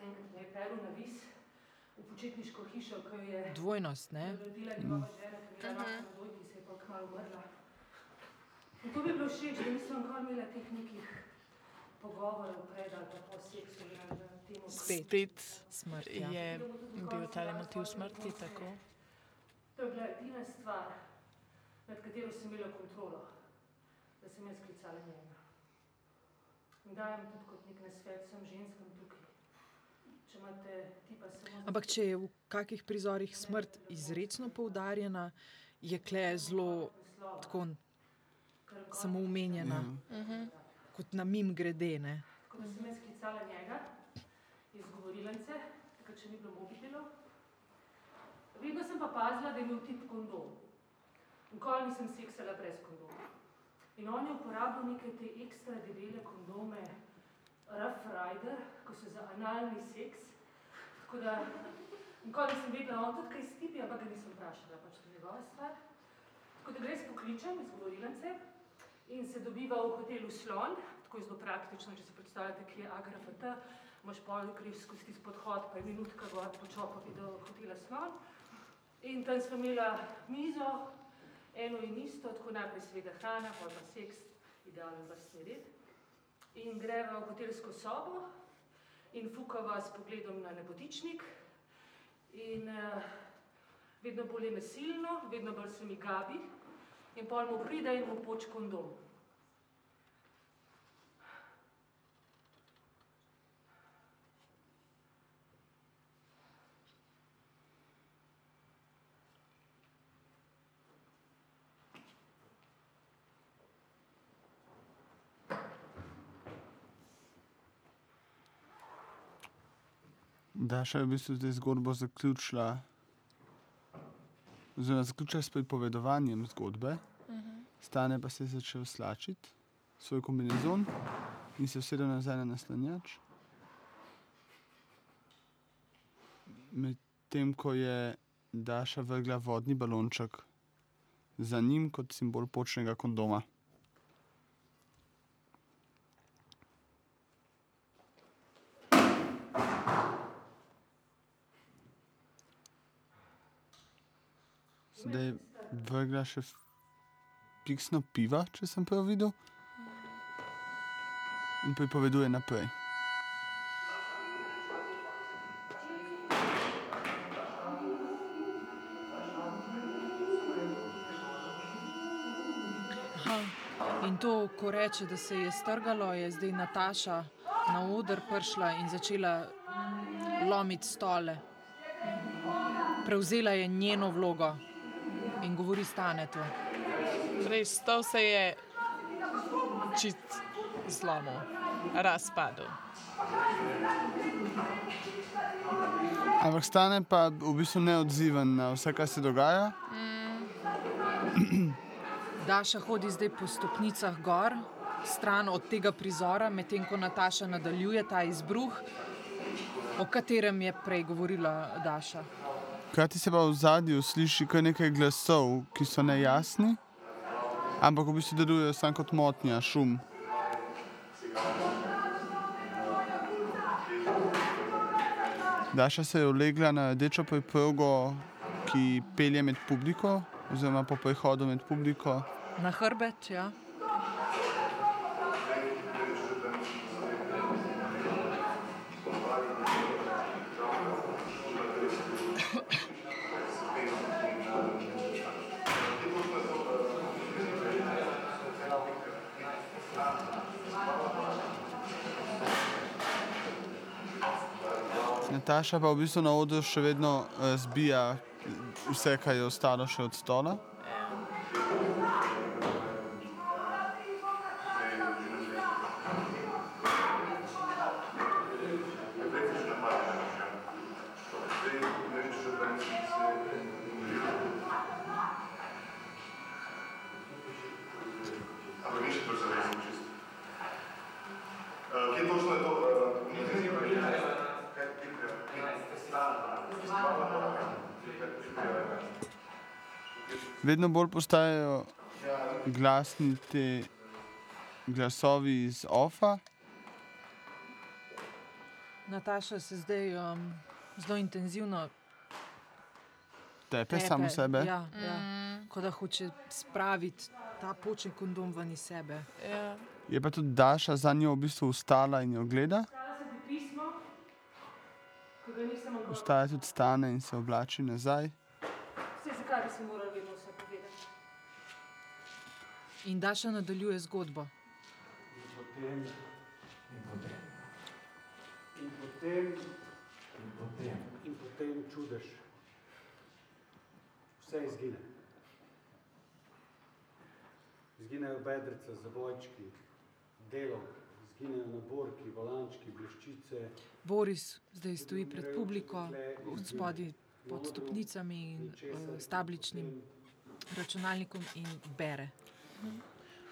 Enkrat me je peljal na vis v počitniško hišo, jo je Dvojnost, ne? rodila njegova žena, ki je bila uh -huh. ki se je pa kmalu umrla. In to bi bilo všeč, da nisem nikoli imela teh nekih pogovorov pred ali pa po seksu na, na. Spet. Spet Smrt, ja. je bil ta motiv smrti. Tako. To je bila edina stvar, nad katero sem imela kontrolo, da sem jaz klicala njega. In dajem tudi kot nek nasvet vsem ženskam tukaj. Če imate tipa samo za Ampak če je v kakih prizorih smrt izredno poudarjena, je kle zelo tako samo umenjena, Mhm. kot na mim grede. Ne? Da sem jaz klicala njega iz govorilnice, takrat še ni bilo mobitelov. Vedno sem pa pazila, da je imel tip kondom. Nikoli nisem seksala brez kondoma. In on je uporabljal neke te ekstra debele kondome, Rough Rider, ko so za analni seks. Tako da nikoli nisem vedela, on tudi kaj stipi, ampak ga nisem vprašala, pač to je njegova stvar. Tako da gre s pokličem iz govorilnice in se dobiva v hotelu Slon, tako je zelo praktično, če si predstavljate, kje je AGRFT, imaš pol, greš skozi tisti podhod, pa je minutka gor po čopovi do hotela Slon. In tam smo imela mizo, eno in isto, tako najprej seveda hrana, pa seks, idealen vrstni red. In greva v hotelsko sobo in fukava s pogledom na nebotičnik. In uh, vedno bolj je nasilno, vedno bolj se mi gabi. In pol mu pride in mu poč kondom. Daša je v bistvu zdaj zgodbo zaključila, oziroma zaključila s pripovedovanjem zgodbe, stane pa se je začel slačiti svoj kombinezon in se usedel nazaj na naslanjač. Medtem ko je Daša vrgla vodni balonček za njim kot simbol počnega kondoma. Zdaj je vrgla še piksno piva, če sem prav videl. In pripoveduje naprej. In to, ko reče, da se je strgalo, je zdaj Nataša na oder prišla in začela lomiti stole. Prevzela je njeno vlogo in govori stane to. Res, to se je čist zlomil, razpadel. Ampak stane pa v bistvu neodziven na vse, kar se dogaja. Daša hodi zdaj po stopnicah gor, stran od tega prizora, medtem ko Nataša nadaljuje ta izbruh, o katerem je prej govorila Daša. Hkrati se pa v zadju sliši kar nekaj glasov, ki so nejasni, ampak v bistvu delujejo samo kot motnja, šum. Daša se je ulegla na rdečo preprogo, ki pelje med publiko, oziroma po prehodu med publiko. Na hrbet, ja. Nataša pa v bistvu na odru še vedno eh, zbija vse, kar je ostalo še od stola. Kje točno je to? Vedno bolj postajajo glasni ti glasovi iz ofa. Nataša se zdaj um, zelo intenzivno Tepe samo sebe. Ja, ja. Kot da hoče spraviti ta počen kondom ven iz sebe. Ja. Je pa tudi Daša za njo v bistvu ustala in jo gleda. Vstaja tudi stane in se oblači nazaj. In Daša nadaljuje zgodbo. potem, in potem. In potem, in potem, in potem čudež. Vse izgine. Izginejo bedrice, zabojčki, delo, izginejo naborki, volančki, bleščice. Boris zdaj stoji pred publiko, spodaj pod stopnicami in uh, s tabličnim računalnikom in bere.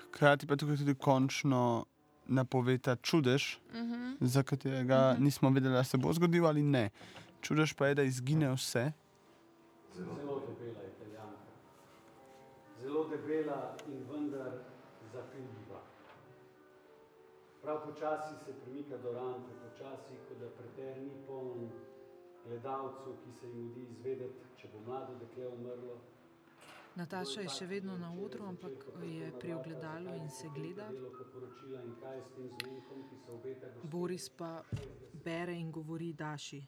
Hkrati pa tukaj tudi končno napove ta čudež, Mhm. za katerega Mhm. nismo vedeli, ali se bo zgodil ali ne. Čudež pa je, da izgine vse. Zelo debela italijanka. Zelo debela in vendar zapeljiva. Prav počasi se premika do rampe, počasi, kot da preter ni poln gledalcev, ki se jim mudi izvedeti, če bo mlado dekle umrlo. Nataša je še vedno na odru, ampak je pri ogledalu in se gleda. Boris pa bere in govori Daši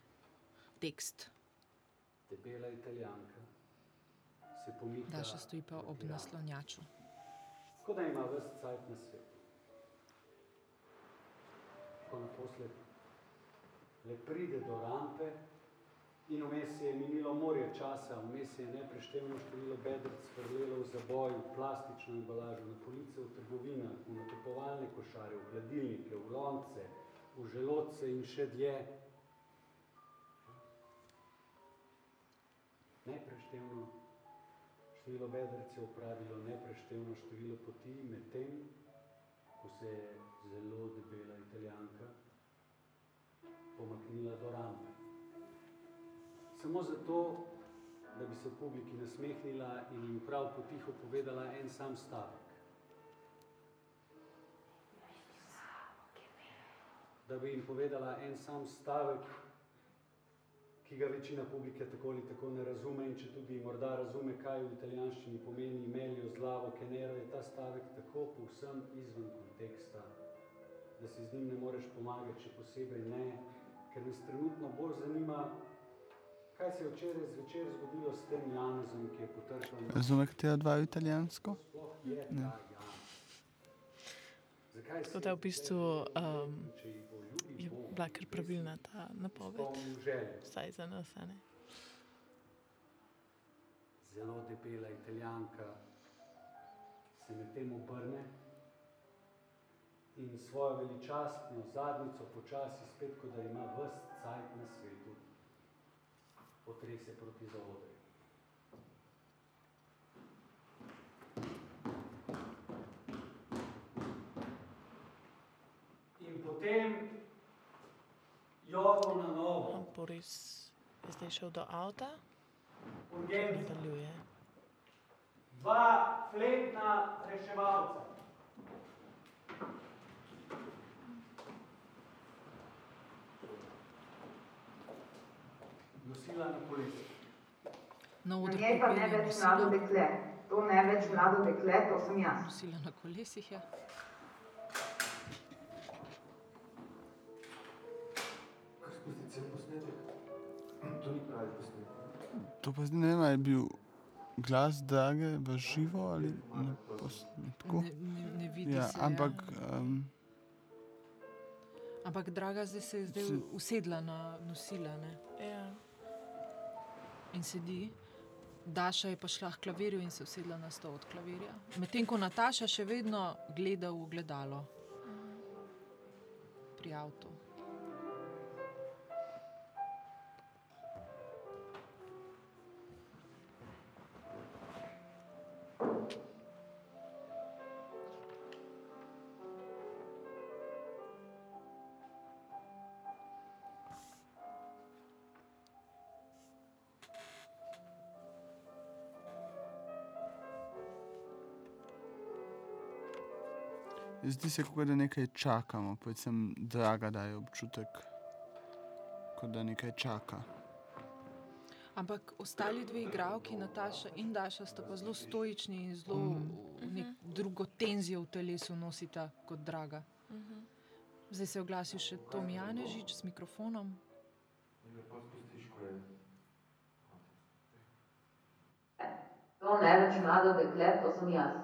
tekst. Debela italijanka se pomika. Daša stoji pa ob naslonjaču. Kot da ima ves cajt na svetu. Ko naposled le pride do rampe In vmes je minilo morje časa, vmes je nepreštevno število bedrc, vrlelo v zaboju, plastično embalažo, na police v trgovinah, v nakupovalne košare, v hladilnike, v lonce, v želodce in še dlje. Nepreštevno število bedrc je upravilo nepreštevno število poti, medtem, ko se je zelo debela italijanka pomaknila do rampe Samo zato, da bi se publiki nasmehnila in jim prav potiho povedala en sam stavek. Da bi jim povedala en sam stavek, ki ga večina publike tako ali tako ne razume in če tudi morda razume, kaj v italijanščini pomeni melio zlavo kenero, je ta stavek tako povsem izven konteksta, da si z njim ne moreš pomagati, še posebej ne, ker nas trenutno bolj zanima, kaj se je včeraj zvečer zgodilo s tem Janezom, ki je potrkal na Razume, katera dva italijansko? Ne. Tako se da v bistvu um, je bila kar pravilna ta napoved, vsaj za nas. a ne. zelo debela italijanka se medtem obrne in svojo veličastno zadnjico počasi, spet kot da ima vst cajt na svetu, potrese proti zaodrju. In potem jovo na novo, Boris je zdaj šel do avta, nadaljuje. dva fletna reševalca. Nosila na kolesi. Na Na odru njej pa ne več mlado nosilo, dekle. To ne več mlado dekle, to sem jaz. nosilo na kolesih. Ja. Spustiti cel posnetek. To ni pravi posnetek. To pa zdaj ne vem, ali je bil glas drage v živo ali na posnetku. Ne, ne, ne vidi Ja, se. ampak ja. um, ampak draga zdaj se je zdaj Se- usedla na nosila ne? Ja. In sedi. Daša je pa šla k klavirju in se usedla na stol od klavirja. Medtem ko Nataša še vedno gleda v ogledalo pri avtu. Zdi se, kot da nekaj čakamo, predvsem draga daje občutek, kot da nekaj čaka. Ampak ostali dve igralki, Nataša in Daša, sta pa zelo stoični in zelo nek drugo tenzijo v telesu nosita kot draga. Zdaj se je oglasil še Tom Janežič z mikrofonom. Je. To ne več mlado dekle, to sem jaz.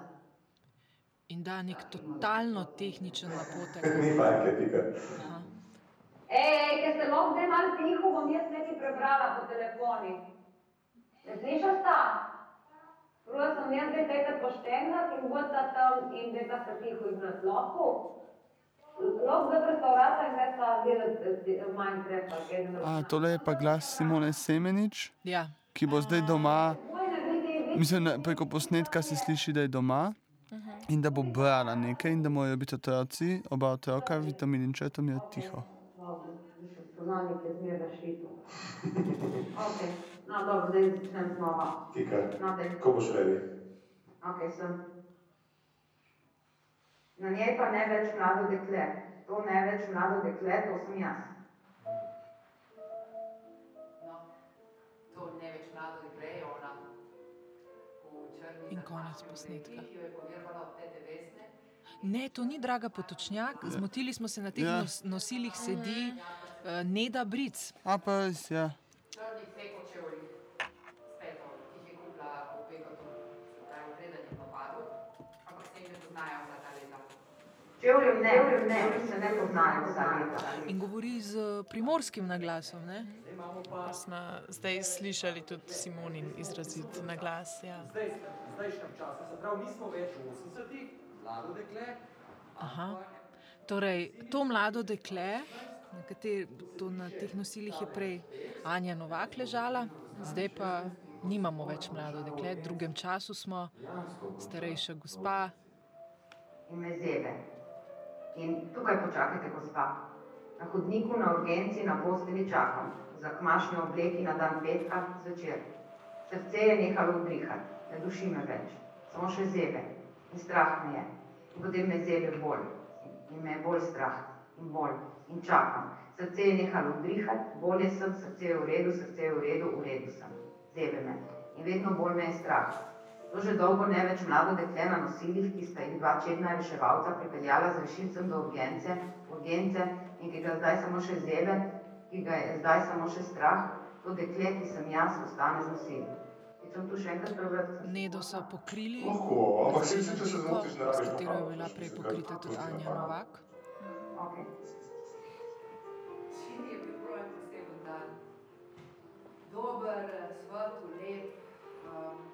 In da nek totalno tehničen napotek. Ni fajn, pika. Ej, ker ste lahko zdaj malo tiho, bom jaz nekaj prebrala po telefoni. Ne slišiš ta? Prvo sem jaz zdaj tega poštenga in vodta tam in zdaj pa se tiho iznad lahko. Lahko zaprsta vrata in zdaj sta delati Minecraft kaj drugega. A, tole je pa glas Simone Semenič, Ja, ki bo zdaj doma. Mislim, preko posnetka se sliši, da je doma in da bo brala nekaj, in da morajo biti otroci, oba otroka, vitamin in četom je tiho. Ko boš sem. Na njej pa ne več mlado dekle. To ne več mlado dekle, to sem jaz. In konec posnetka. Ne, to ni draga potočnjak, zmotili smo se na teh Ja. nos, nosilih, sedi uh, Neda Bric. A pa res, ja. Čevljem ne, čevljem ne, se ne poznajo vsa leta. In govori z eh, primorskim naglasom. Ne? Zdaj imamo pa Smo zdaj slišali tudi Simonin izrazit na glas. Ja. zdaj, zdajšnjem času, se pravi, nismo več v 80-ih, mlado dekle, Aha. Torej, to mlado dekle, na, kater, to na teh nosilih je prej Anja Novak ležala, zdaj pa nimamo več mlado dekle, v drugem času smo, starejša gospa. In me zebe. In tukaj počakajte, gospa. Na hodniku, na urgenci, na posteli čakam. Za kmašne obleki na dan petka zvečer. Srce je nehalo udrihati, ne duši me več. Samo še zebe. In strah me je. In potem me zebe bolj. In me je bolj strah. In bolj. In čakam. Srce je nehalo udrihati, bolje sem, srce je v redu, srce je v redu, v redu sem. Zebe me. In vedno bolj me je strah. To že dolgo ne več mlado dekle na nosilih, ki sta jih dva čedna reševalca pripeljala z rešilcem do urgence, urgence in ki ga zdaj samo še zebe, ki ga je zdaj samo še strah, to dekle, ki sem jaz, ostane z prebrati. Nedo so pokrili, Lahko, ampak se če se zmotiš, ne s rabiš katero je bila prej pokrita tudi Anja. Novak. Okay. Čim je bil prav poseben dan. Dober, svetl, lep. Um,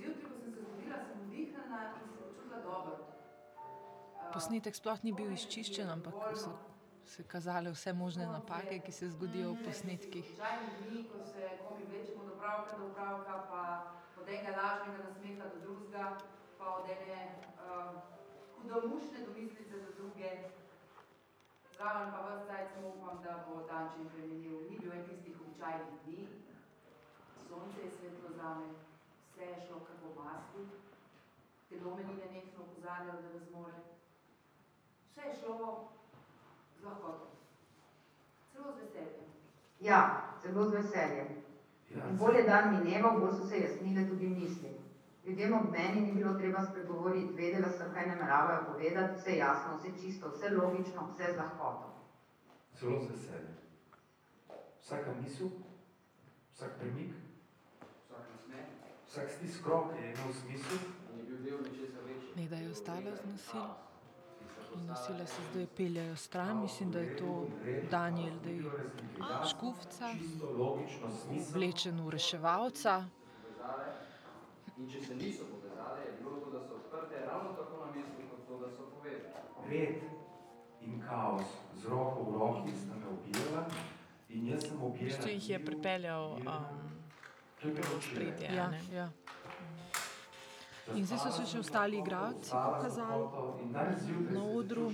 že zjutraj, ko sem se zbudila, sem vdihnjena in se počutila dobro. Uh, Posnetek sploh ni bil izčiščen, ampak so se kazale vse možne napake, ki se zgodijo v posnetkih. Običajni dni, ko se komi vlečemo od opravka do opravka, pa od enega lažnega nasmeha do drugega, pa od ene uh, hudomušne domislice do druge. Zraven pa vas zdaj samo upam, da bo dan čim prej minil. Ni bil en tistih običajnih dni. Sonce je svetlo zame, vse je šlo kar po maslu. Telo me ni nenehno opozarjalo, da ne zmore. Vse je šlo z lahkoto. Celo z veseljem. Ja, celo z veseljem. In bolj je dan mineval, bolj so se jasnile tudi misli. Ljudem ob meni ni bilo treba spregovoriti, vedela sem, kaj nameravajo povedati, vse jasno, vse čisto, vse logično, vse z lahkoto. Zelo z veseljem. Vsaka misel, vsak premik, vsak stisk rok je imel smisel. Neda je ostala z nosil in nosile se zdaj peljajo stran. Mislim, da je to Daniel, da je škufca, Čisto logično smisel. oblečen v reševalca. In če se niso povezale, je bilo to, da so odprte ravno tako na mestu, kot to, da so povezane. Red in kaos z roko v roki sta me objela in jaz sem V objela. bistvu jih je pripeljal um, To je bilo v spredje. Ja, ja. In zdaj so se še ostali igralci pokazali na odru.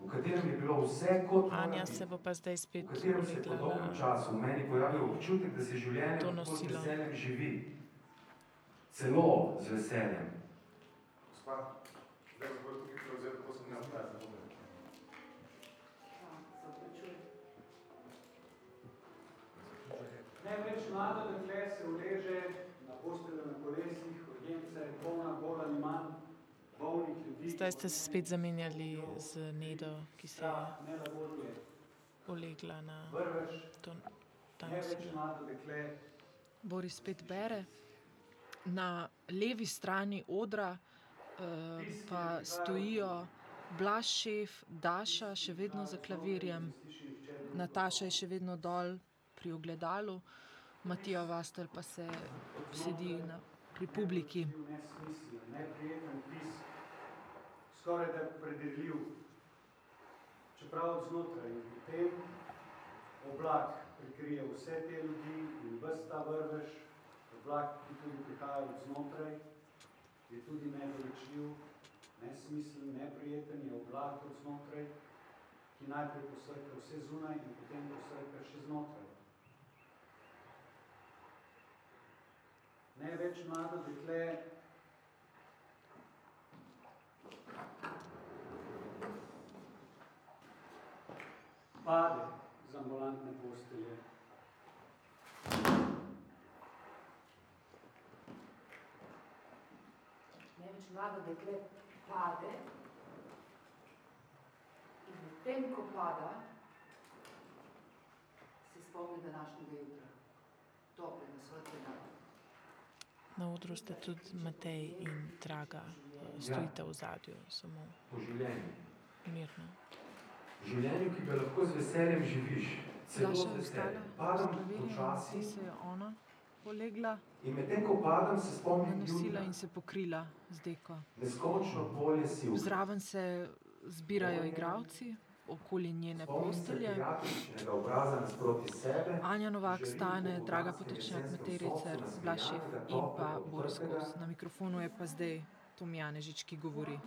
v katerem je bilo vse kot mora Anja se bo pa zdaj spet v katerem se po dolgem na času v meni pojavil občutek, da se življenje nosilo. veseljem živi. Celo z veseljem. Gospa, Največ mlado dekle se uleže na posteljo na kolesih, urgenca je polna, bolj ali manj bolnih ljudi. Zdaj ste se spet zamenjali z Nedo, ki se je nelagodje, ulegla na to ta največ nosilo. mlado dekle Boris spet bere. Na levi strani odra uh, pa stojijo Blaž šef, Daša še vedno za klavirjem, Nataša je še vedno dol pri ogledalu, Matija Vastel pa se sedi na, pri publiki. neprijeten tisk, skoraj da predirljiv, čeprav od znotraj in potem oblak prikrije vse te ljudi in ves ta vrvež, oblak, ki tudi prihaja od znotraj, je tudi nedorečljiv, nesmislen, neprijeten je oblak od znotraj, ki najprej posrka vse zunaj in potem posrka še znotraj. Največ mlado dekle pade z ambulantne postelje. Največ mlado dekle pade in medtem, ko pada, se spomni današnjega jutra, toplega, svetlega. Na odru ste tudi Matej in Draga, eh, stojite v zadju, samo Po življenju. mirno. Življenju, ki ga lahko z veseljem živiš. Celo z veseljem. Padam počasi se je ona polegla in medtem, ko padam, se spomnim nosila in se pokrila z deko. Neskončno polje sil. Zraven se zbirajo igravci, okoli njene postelje. Anja Novak, Stane, Draga Potočnjak, Matej Recer, nasmejanega, Blaž Šef in pa toplega, Boris odprtega. Kos. Na mikrofonu je pa zdaj Tom Janežič, ki govori.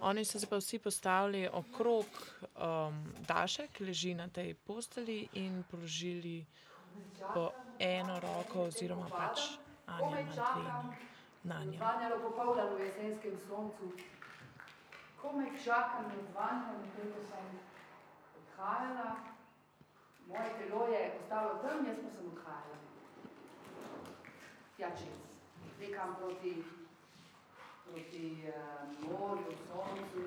Oni so se pa vsi postavili okrog um, Daše, ki leži na tej posteli, in položili po eno roko, oziroma pač Anja Komaj na na njo. Zvanjalo popoldan v jesenskem soncu. Komaj čakam na zvanje, medtem ko sem odhajala. Moje telo je ostalo tam, jaz pa sem odhajala. Tja čez. Nekam proti, proti uh, morju, soncu.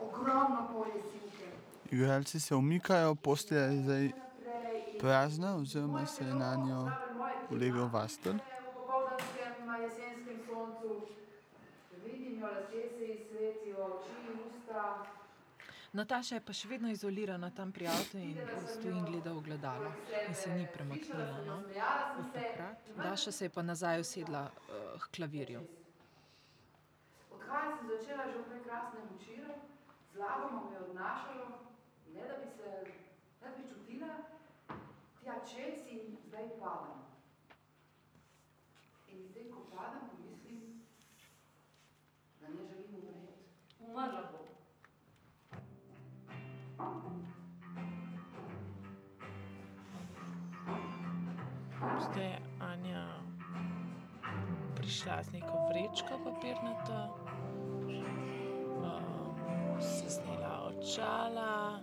Ogromno polje sivke. Igralci se umikajo, postelja je zdaj prazna, oziroma se je na njo ulegel vastelj. V popoldanskem jesenskem soncu vidim jo, lasje se ji svetijo, oči, usta. Nataša je pa še vedno izolirana tam pri avtu in stoji in gleda v gledalo in se ni premaknila. No? Od takrat. Daša se je pa nazaj usedla uh, k klavirju. Odhajati sem začela že v prekrasnem večeru, zlagoma me je odnašalo, ne da bi se, ne da bi čutila, tja čez in zdaj padam. In zdaj, ko padam, pomislim, da ne želim umreti. Umrla bo. Prišla z neko vrečko papirnato, um, se snela očala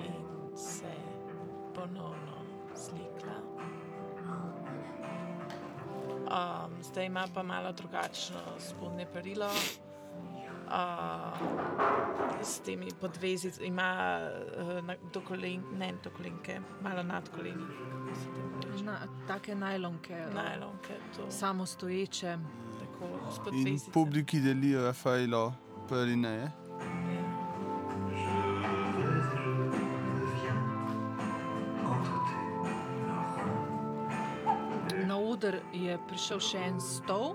in se ponovno slikla. Um, zdaj ima pa malo drugačno spodnje perilo. Uh, s temi podvezicami, ima uh, na, do kolen, ne do kolenke, malo nad koleni. Na, take najlonke, uh, Najlonke, to. samostoječe. Tako, publiki delijo Rafaelo pralineje. Na oder je prišel še en stol,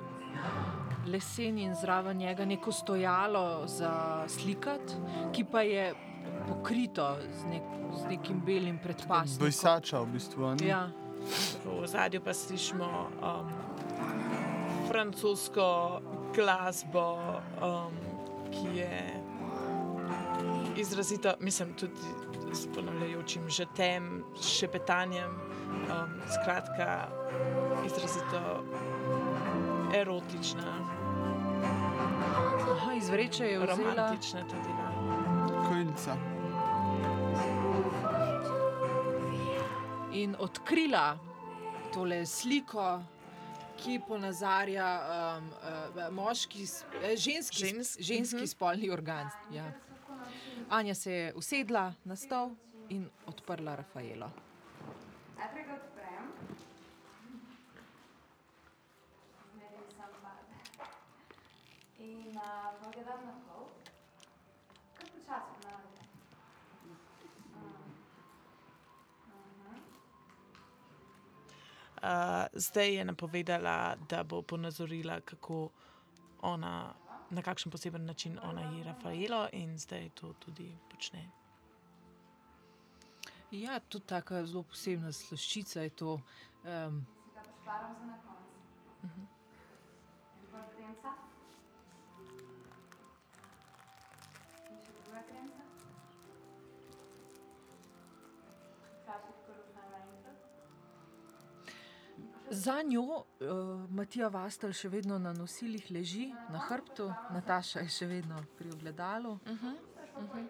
lesen in zraven njega neko stojalo za slikati, ki pa je pokrito z, nek, z nekim belim predpasnikom. Brisača v bistvu. ni? Ja. V zadju pa slišimo um, francosko glasbo, um, ki je izrazito, mislim, tudi s ponavljajočim žetem, šepetanjem, um, skratka, izrazito erotična, Aha, iz vreče je vzela romantična tudi. Ja. Krilca. in odkrila tole sliko, ki ponazarja um, uh, moški, eh, ženski, Žensk? ženski mhm. spolni organ. Ja. Anja se je usedla na stol in odprla Rafaelo. Najprej ga odprem. Zmerim sam barve. Uh, pa ga dam na pol. Kar počasi ponavljam. Uh, zdaj je napovedala, da bo ponazorila, kako ona, na kakšen poseben način ona je Rafaelo, in zdaj to tudi počne. Ja, tudi tako zelo posebna slaščica je to. Um, Si ga pošparam za na koncu. Mhm. Dovolj Za njo uh, Matija Vastel še vedno na nosilih leži, na hrbtu, Nataša je še vedno pri ogledalu. Uh -huh. Uh -huh.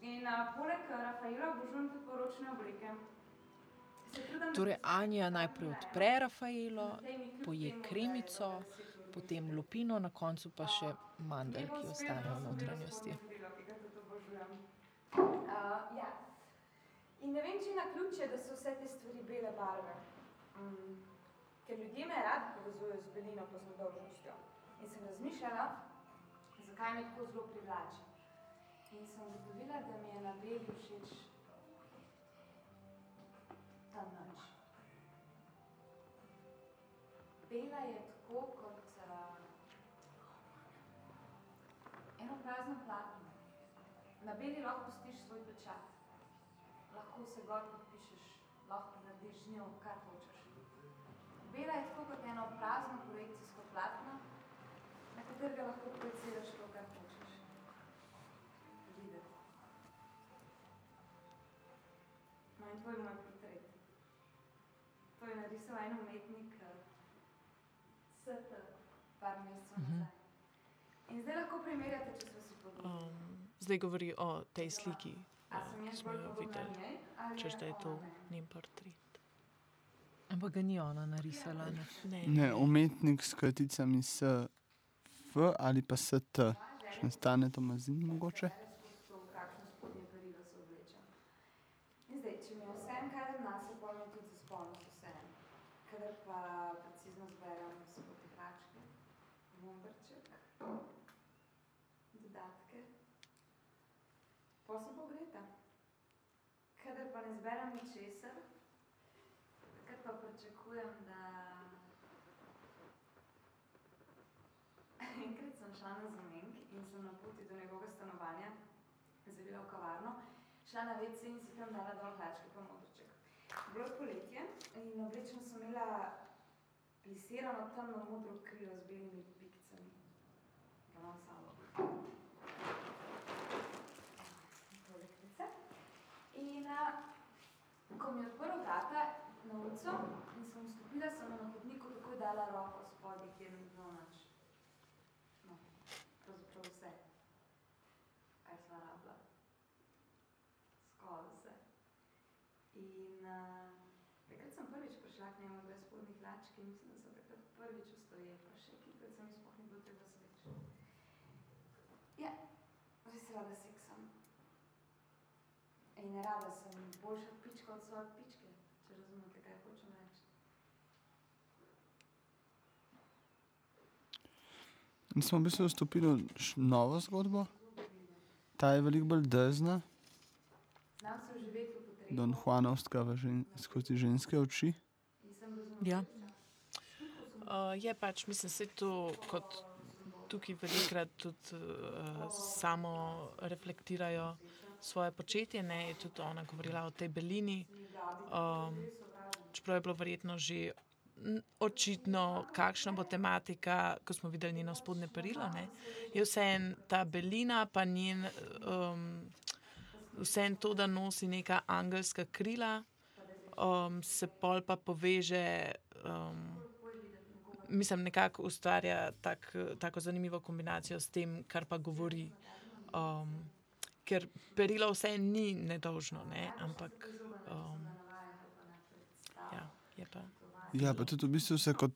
In uh, poleg Rafaela obožujem tudi poročne oblike. Torej, Anja najprej odpre Rafaelo, poje kremico, potem lupino, na koncu pa še mandel, ki ostane v notranjosti. Uh, ja. In ne vem, če na ključe, da so vse te stvari bele barve. Mm. Ker ljudje me radi povezujejo z belino pa z nedolžnostjo. In sem razmišljala, zakaj me tako zelo privlači. In sem ugotovila, da mi je na beli všeč ta noč. Bela je tako kot uh, eno prazno Na beli lahko pustiš svoj pečat. Lahko se gor podpišeš, lahko narediš z njo, kar hočeš. Bela je tako kot eno prazno projekcijsko platno, na katerega lahko projiciraš to, kar hočeš. Videti. No in to je moj portret. To je narisal en umetnik, eh, ST, par mesecev Mhm. nazaj. In zdaj lahko primerjate, če smo si podobni. Um, zdaj govori o tej sliki, ki smo jo videli. Češ, da je to njen portret. Ampak ga ni ona narisala. Ne? Ne, Ne, umetnik s kraticami S, V ali pa ST. Še ne stane to mazin mogoče. Se. Kadar pa precizno zberem sobote hlačke, bomberček, dodatke, pol sem pogreta. Kadar pa ne zberem ničesar, takrat pa pričakujem, da Enkrat sem šla na zamenk in sem na poti do njegovega stanovanja zavila v kavarno, šla na WC in si tam dala dol hlačke pa modrček. Bilo je poletje in oblečeno sem imela plisirano temno modro krilo z belimi pikcami. Ga imam s sabo. Tole krice. In a, ko mi je odprl vrata na ulico in sem vstopila, sem na hodniku takoj dala roko spodnji, kjer ni bilo nič. No, pravzaprav vse, kaj sva rabila. Skoraj vse. In uh, takrat sem prvič prišla k njemu brez spodnjih hlačk in mislim, da sem takrat prvič vstoje, mi sploh ni bilo treba sveč. Ja, res rada seksam. In rada sem boljša pička od svoje pičke, če razumete, kaj hočem reči. In smo v bistvu vstopili v novo zgodbo. Ta je veliko bolj drzna, Znam se vživeti v potrebu. Don Juanovska žen, skozi ženske oči. Ja. Uh, je pač, mislim, se to kot tukaj velikrat tudi uh, samo reflektirajo svoje početje. Ne? Je tudi ona govorila o tej belini. Um, čeprav je bilo verjetno že očitno, kakšna bo tematika, ko smo videli njeno spodnje perilo. Ne? Je vseeno ta belina, pa njen, um, vseeno to, da nosi neka angelska krila, um, se pol pa poveže. Um, Mislim, nekako ustvarja tak, tako zanimivo kombinacijo s tem, kar pa govori. Um, ker perilo vse ni nedolžno, ne? ampak um, ja, je pa. Ja, pa tudi v bistvu se kot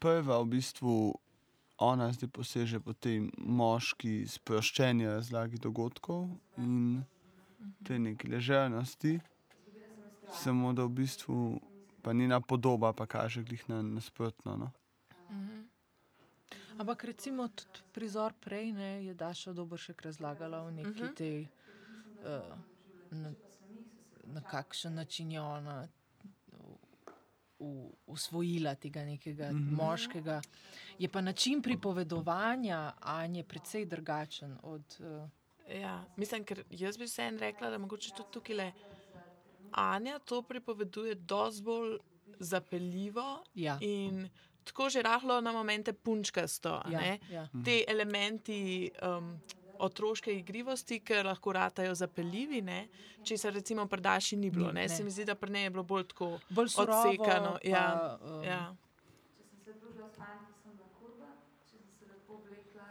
prva v bistvu ona zdaj poseže po tej moški sproščeni razlagi dogodkov in te neki ležernosti, samo da v bistvu pa njena podoba pa kaže glih na nasprotno. No? Mhm. Ampak recimo tudi prizor prej ne, je Daša Dobršek razlagala o neki uh Mhm. -huh. tej, uh, na, na kakšen način je ona u- usvojila tega nekega uh Mhm. -huh. moškega. Je pa način pripovedovanja Anje precej drugačen od. Uh, Ja, mislim, ker jaz bi vseeno rekla, da mogoče tudi tukaj le Anja to pripoveduje dosti bolj zapeljivo Ja. in tako že rahlo na momente punčkasto. Ja, ne. ja. Te elementi um, otroške igrivosti, ki lahko ratajo zapeljivi, ne, če se recimo pri Daši ni bilo. Ne. ne. Se mi zdi, da pri njej je bilo bolj tako Bolj surovo, odsekano. Ja, pa, um, ja. Če sem se družila s fanti, sem bila kurba, če sem se lepo oblekla,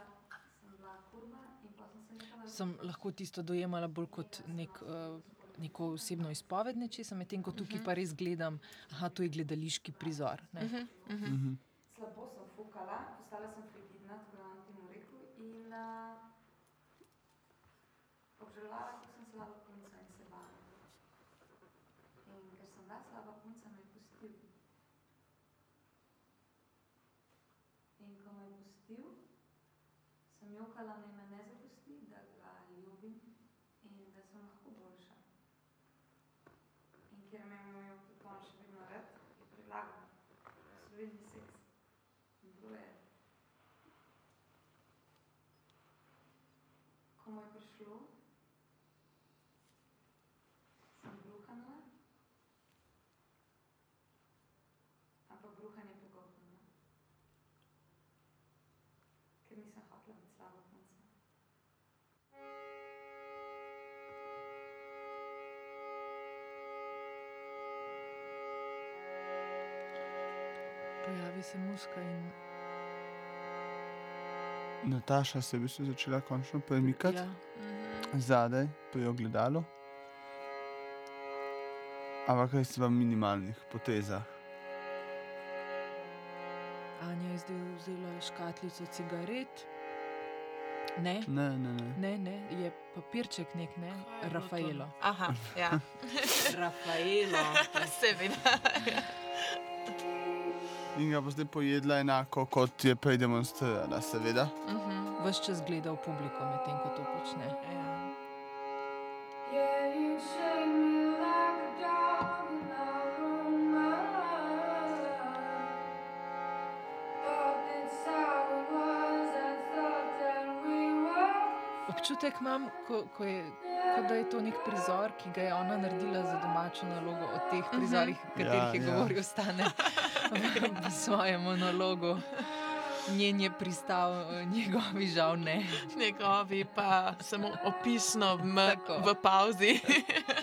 sem bila kurba sem sem lahko tisto dojemala bolj kot nek, uh, neko osebno izpoved nečesa, medtem ko tukaj pa res gledam, da to je gledališki prizor. Ne? Mhm, mhm. Mhm. Slabo sem fukala, postala sem frigidna, tako da vam temu rekel. In uh, obžalovala, kako sem slaba punca in se bala. In ker sem bila slaba punca, me je pustil. In ko me je pustil, sem jokala, ne Pojavi se muska in Nataša se je v bistvu začela končno premikati ja, zadaj, pri ogledalu. Ampak res v minimalnih potezah. Anja je zdaj vzela škatlico cigaret. Ne, Ne, ne, ne. ne, ne je papirček nek, ne? Rafaelo. Aha, ja. Rafaelo. Seveda. In ga bo zdaj pojedla enako, kot je prej demonstrirala, seveda. Mhm. Ves čas gleda v publiko, medtem ko to počne. Ja. Občutek imam, ko, ko je, kot da je to nek prizor, ki ga je ona naredila za domačo nalogo. Od teh prizorih, o katerih Ja, je ja. govoril, ostane v, svojem monologu. Njen je pristal, njegovi žal ne. Njegovi pa samo opisno v, v pauzi.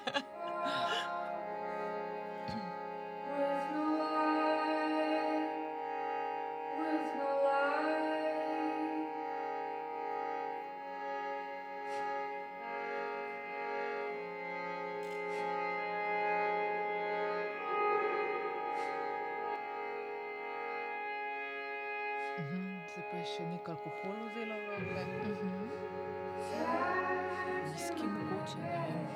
pa je še nekaj alkohola vzela v roke. Viski mogoče, ne vem.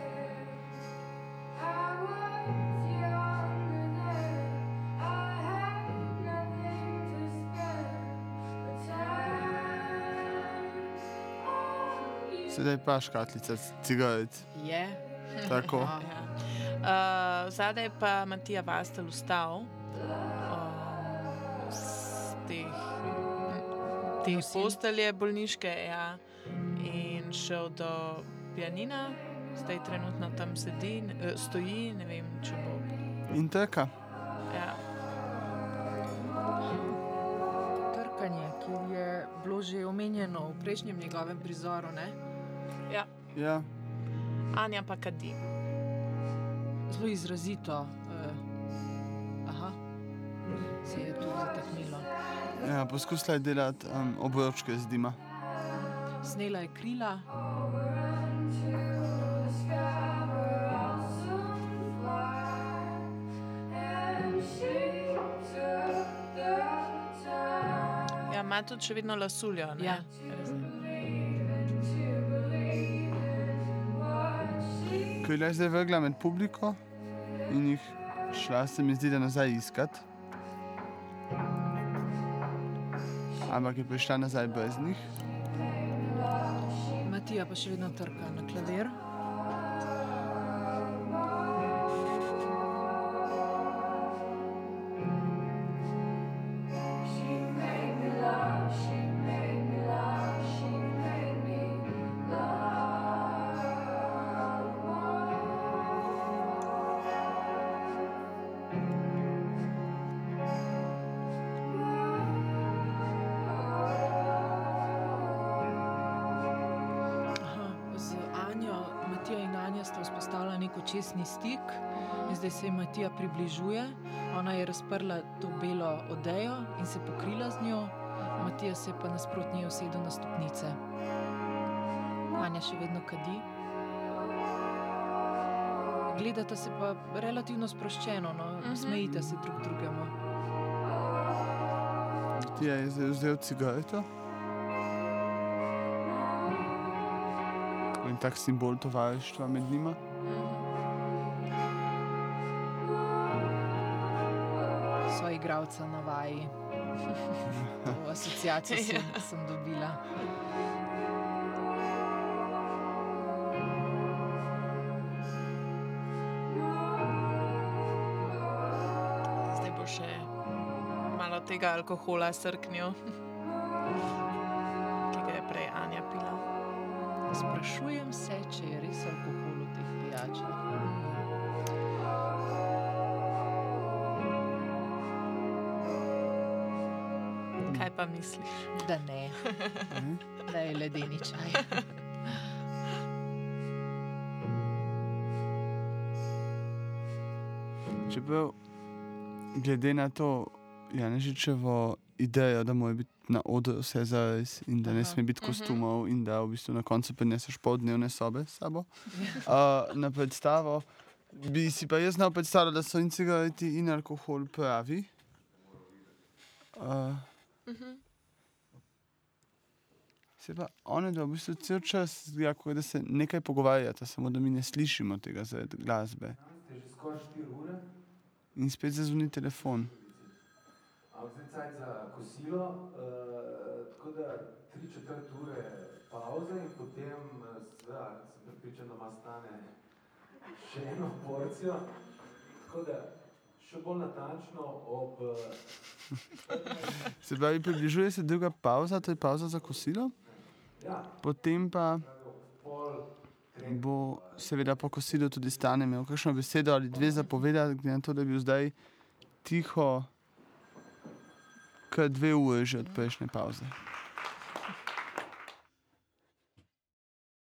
Sedaj pa škatlica cigaret. Je. Tako. Ja. Uh, zadaj pa Matija Vastel vstal um, z teh, te postelje bolniške ja, in šel do pianina. Zdaj trenutno tam sedi, ne- eh, stoji, ne vem, če bo. In trka. Ja. Trkanje, ki je bilo že omenjeno v prejšnjem njegovem prizoru. Ne? Ja. Ja. Anja pa kadi. Zelo izrazito. Uh, aha, se je tu zataknilo. Ja, poskusila je delati um, obročke z dima. Snela je krila, Ja, ima tudi še vedno lasuljo. Ne? Ja. Ko je zdaj vrgla med publiko in jih šla, se mi zdi, da nazaj iskat. Ampak je prišla nazaj brez njih. Matija pa še vedno trka na klavir. Očesni stik, in zdaj se jim Matija približuje. Ona je razprla to belo odejo in se pokrila z njo, Matija se je pa nasprotno usedel na stopnice. Anja še vedno kadi. Gledata se pa relativno sproščeno, no? Mhm. smejita se drug drugemu. Ti je zdaj vzel cigareto. In tak simbol tovarištva med njima. So igralca na vaji. to asociacijo sem, sem dobila. Zdaj bo še malo tega alkohola srknil, misliš? Da ne, da je ledeni čaj. Čeprav, glede na to Janežičevo idejo, da mora biti na odru vse zares in da ne sme biti Mhm. kostumov in da v bistvu na koncu prineseš pol dnevne sobe s sabo uh, na predstavo, bi si pa jaz znal predstavljati, da so in cigareti in alkohol pravi. Uh, Se pa one dva v bistvu cel čas zgleda, kot da se nekaj pogovarjata, samo da mi ne slišimo tega zaradi glasbe. Ste že skoraj 4 ure, In spet zazvoni telefon. ampak zdaj cajt za kosilo, tako da 3 četrt ure pauze in potem, seveda, sem pripričan, da ima stane še eno porcijo. Tako da še bolj natančno ob uh, Se pravi, približuje se druga pauza, to je pauza za kosilo. Potem pa bo seveda po kosilu tudi stane imel kakšno besedo ali dve zapovedati, glede na to, da je bil zdaj tiho, kar dve ure že od prejšnje pauze.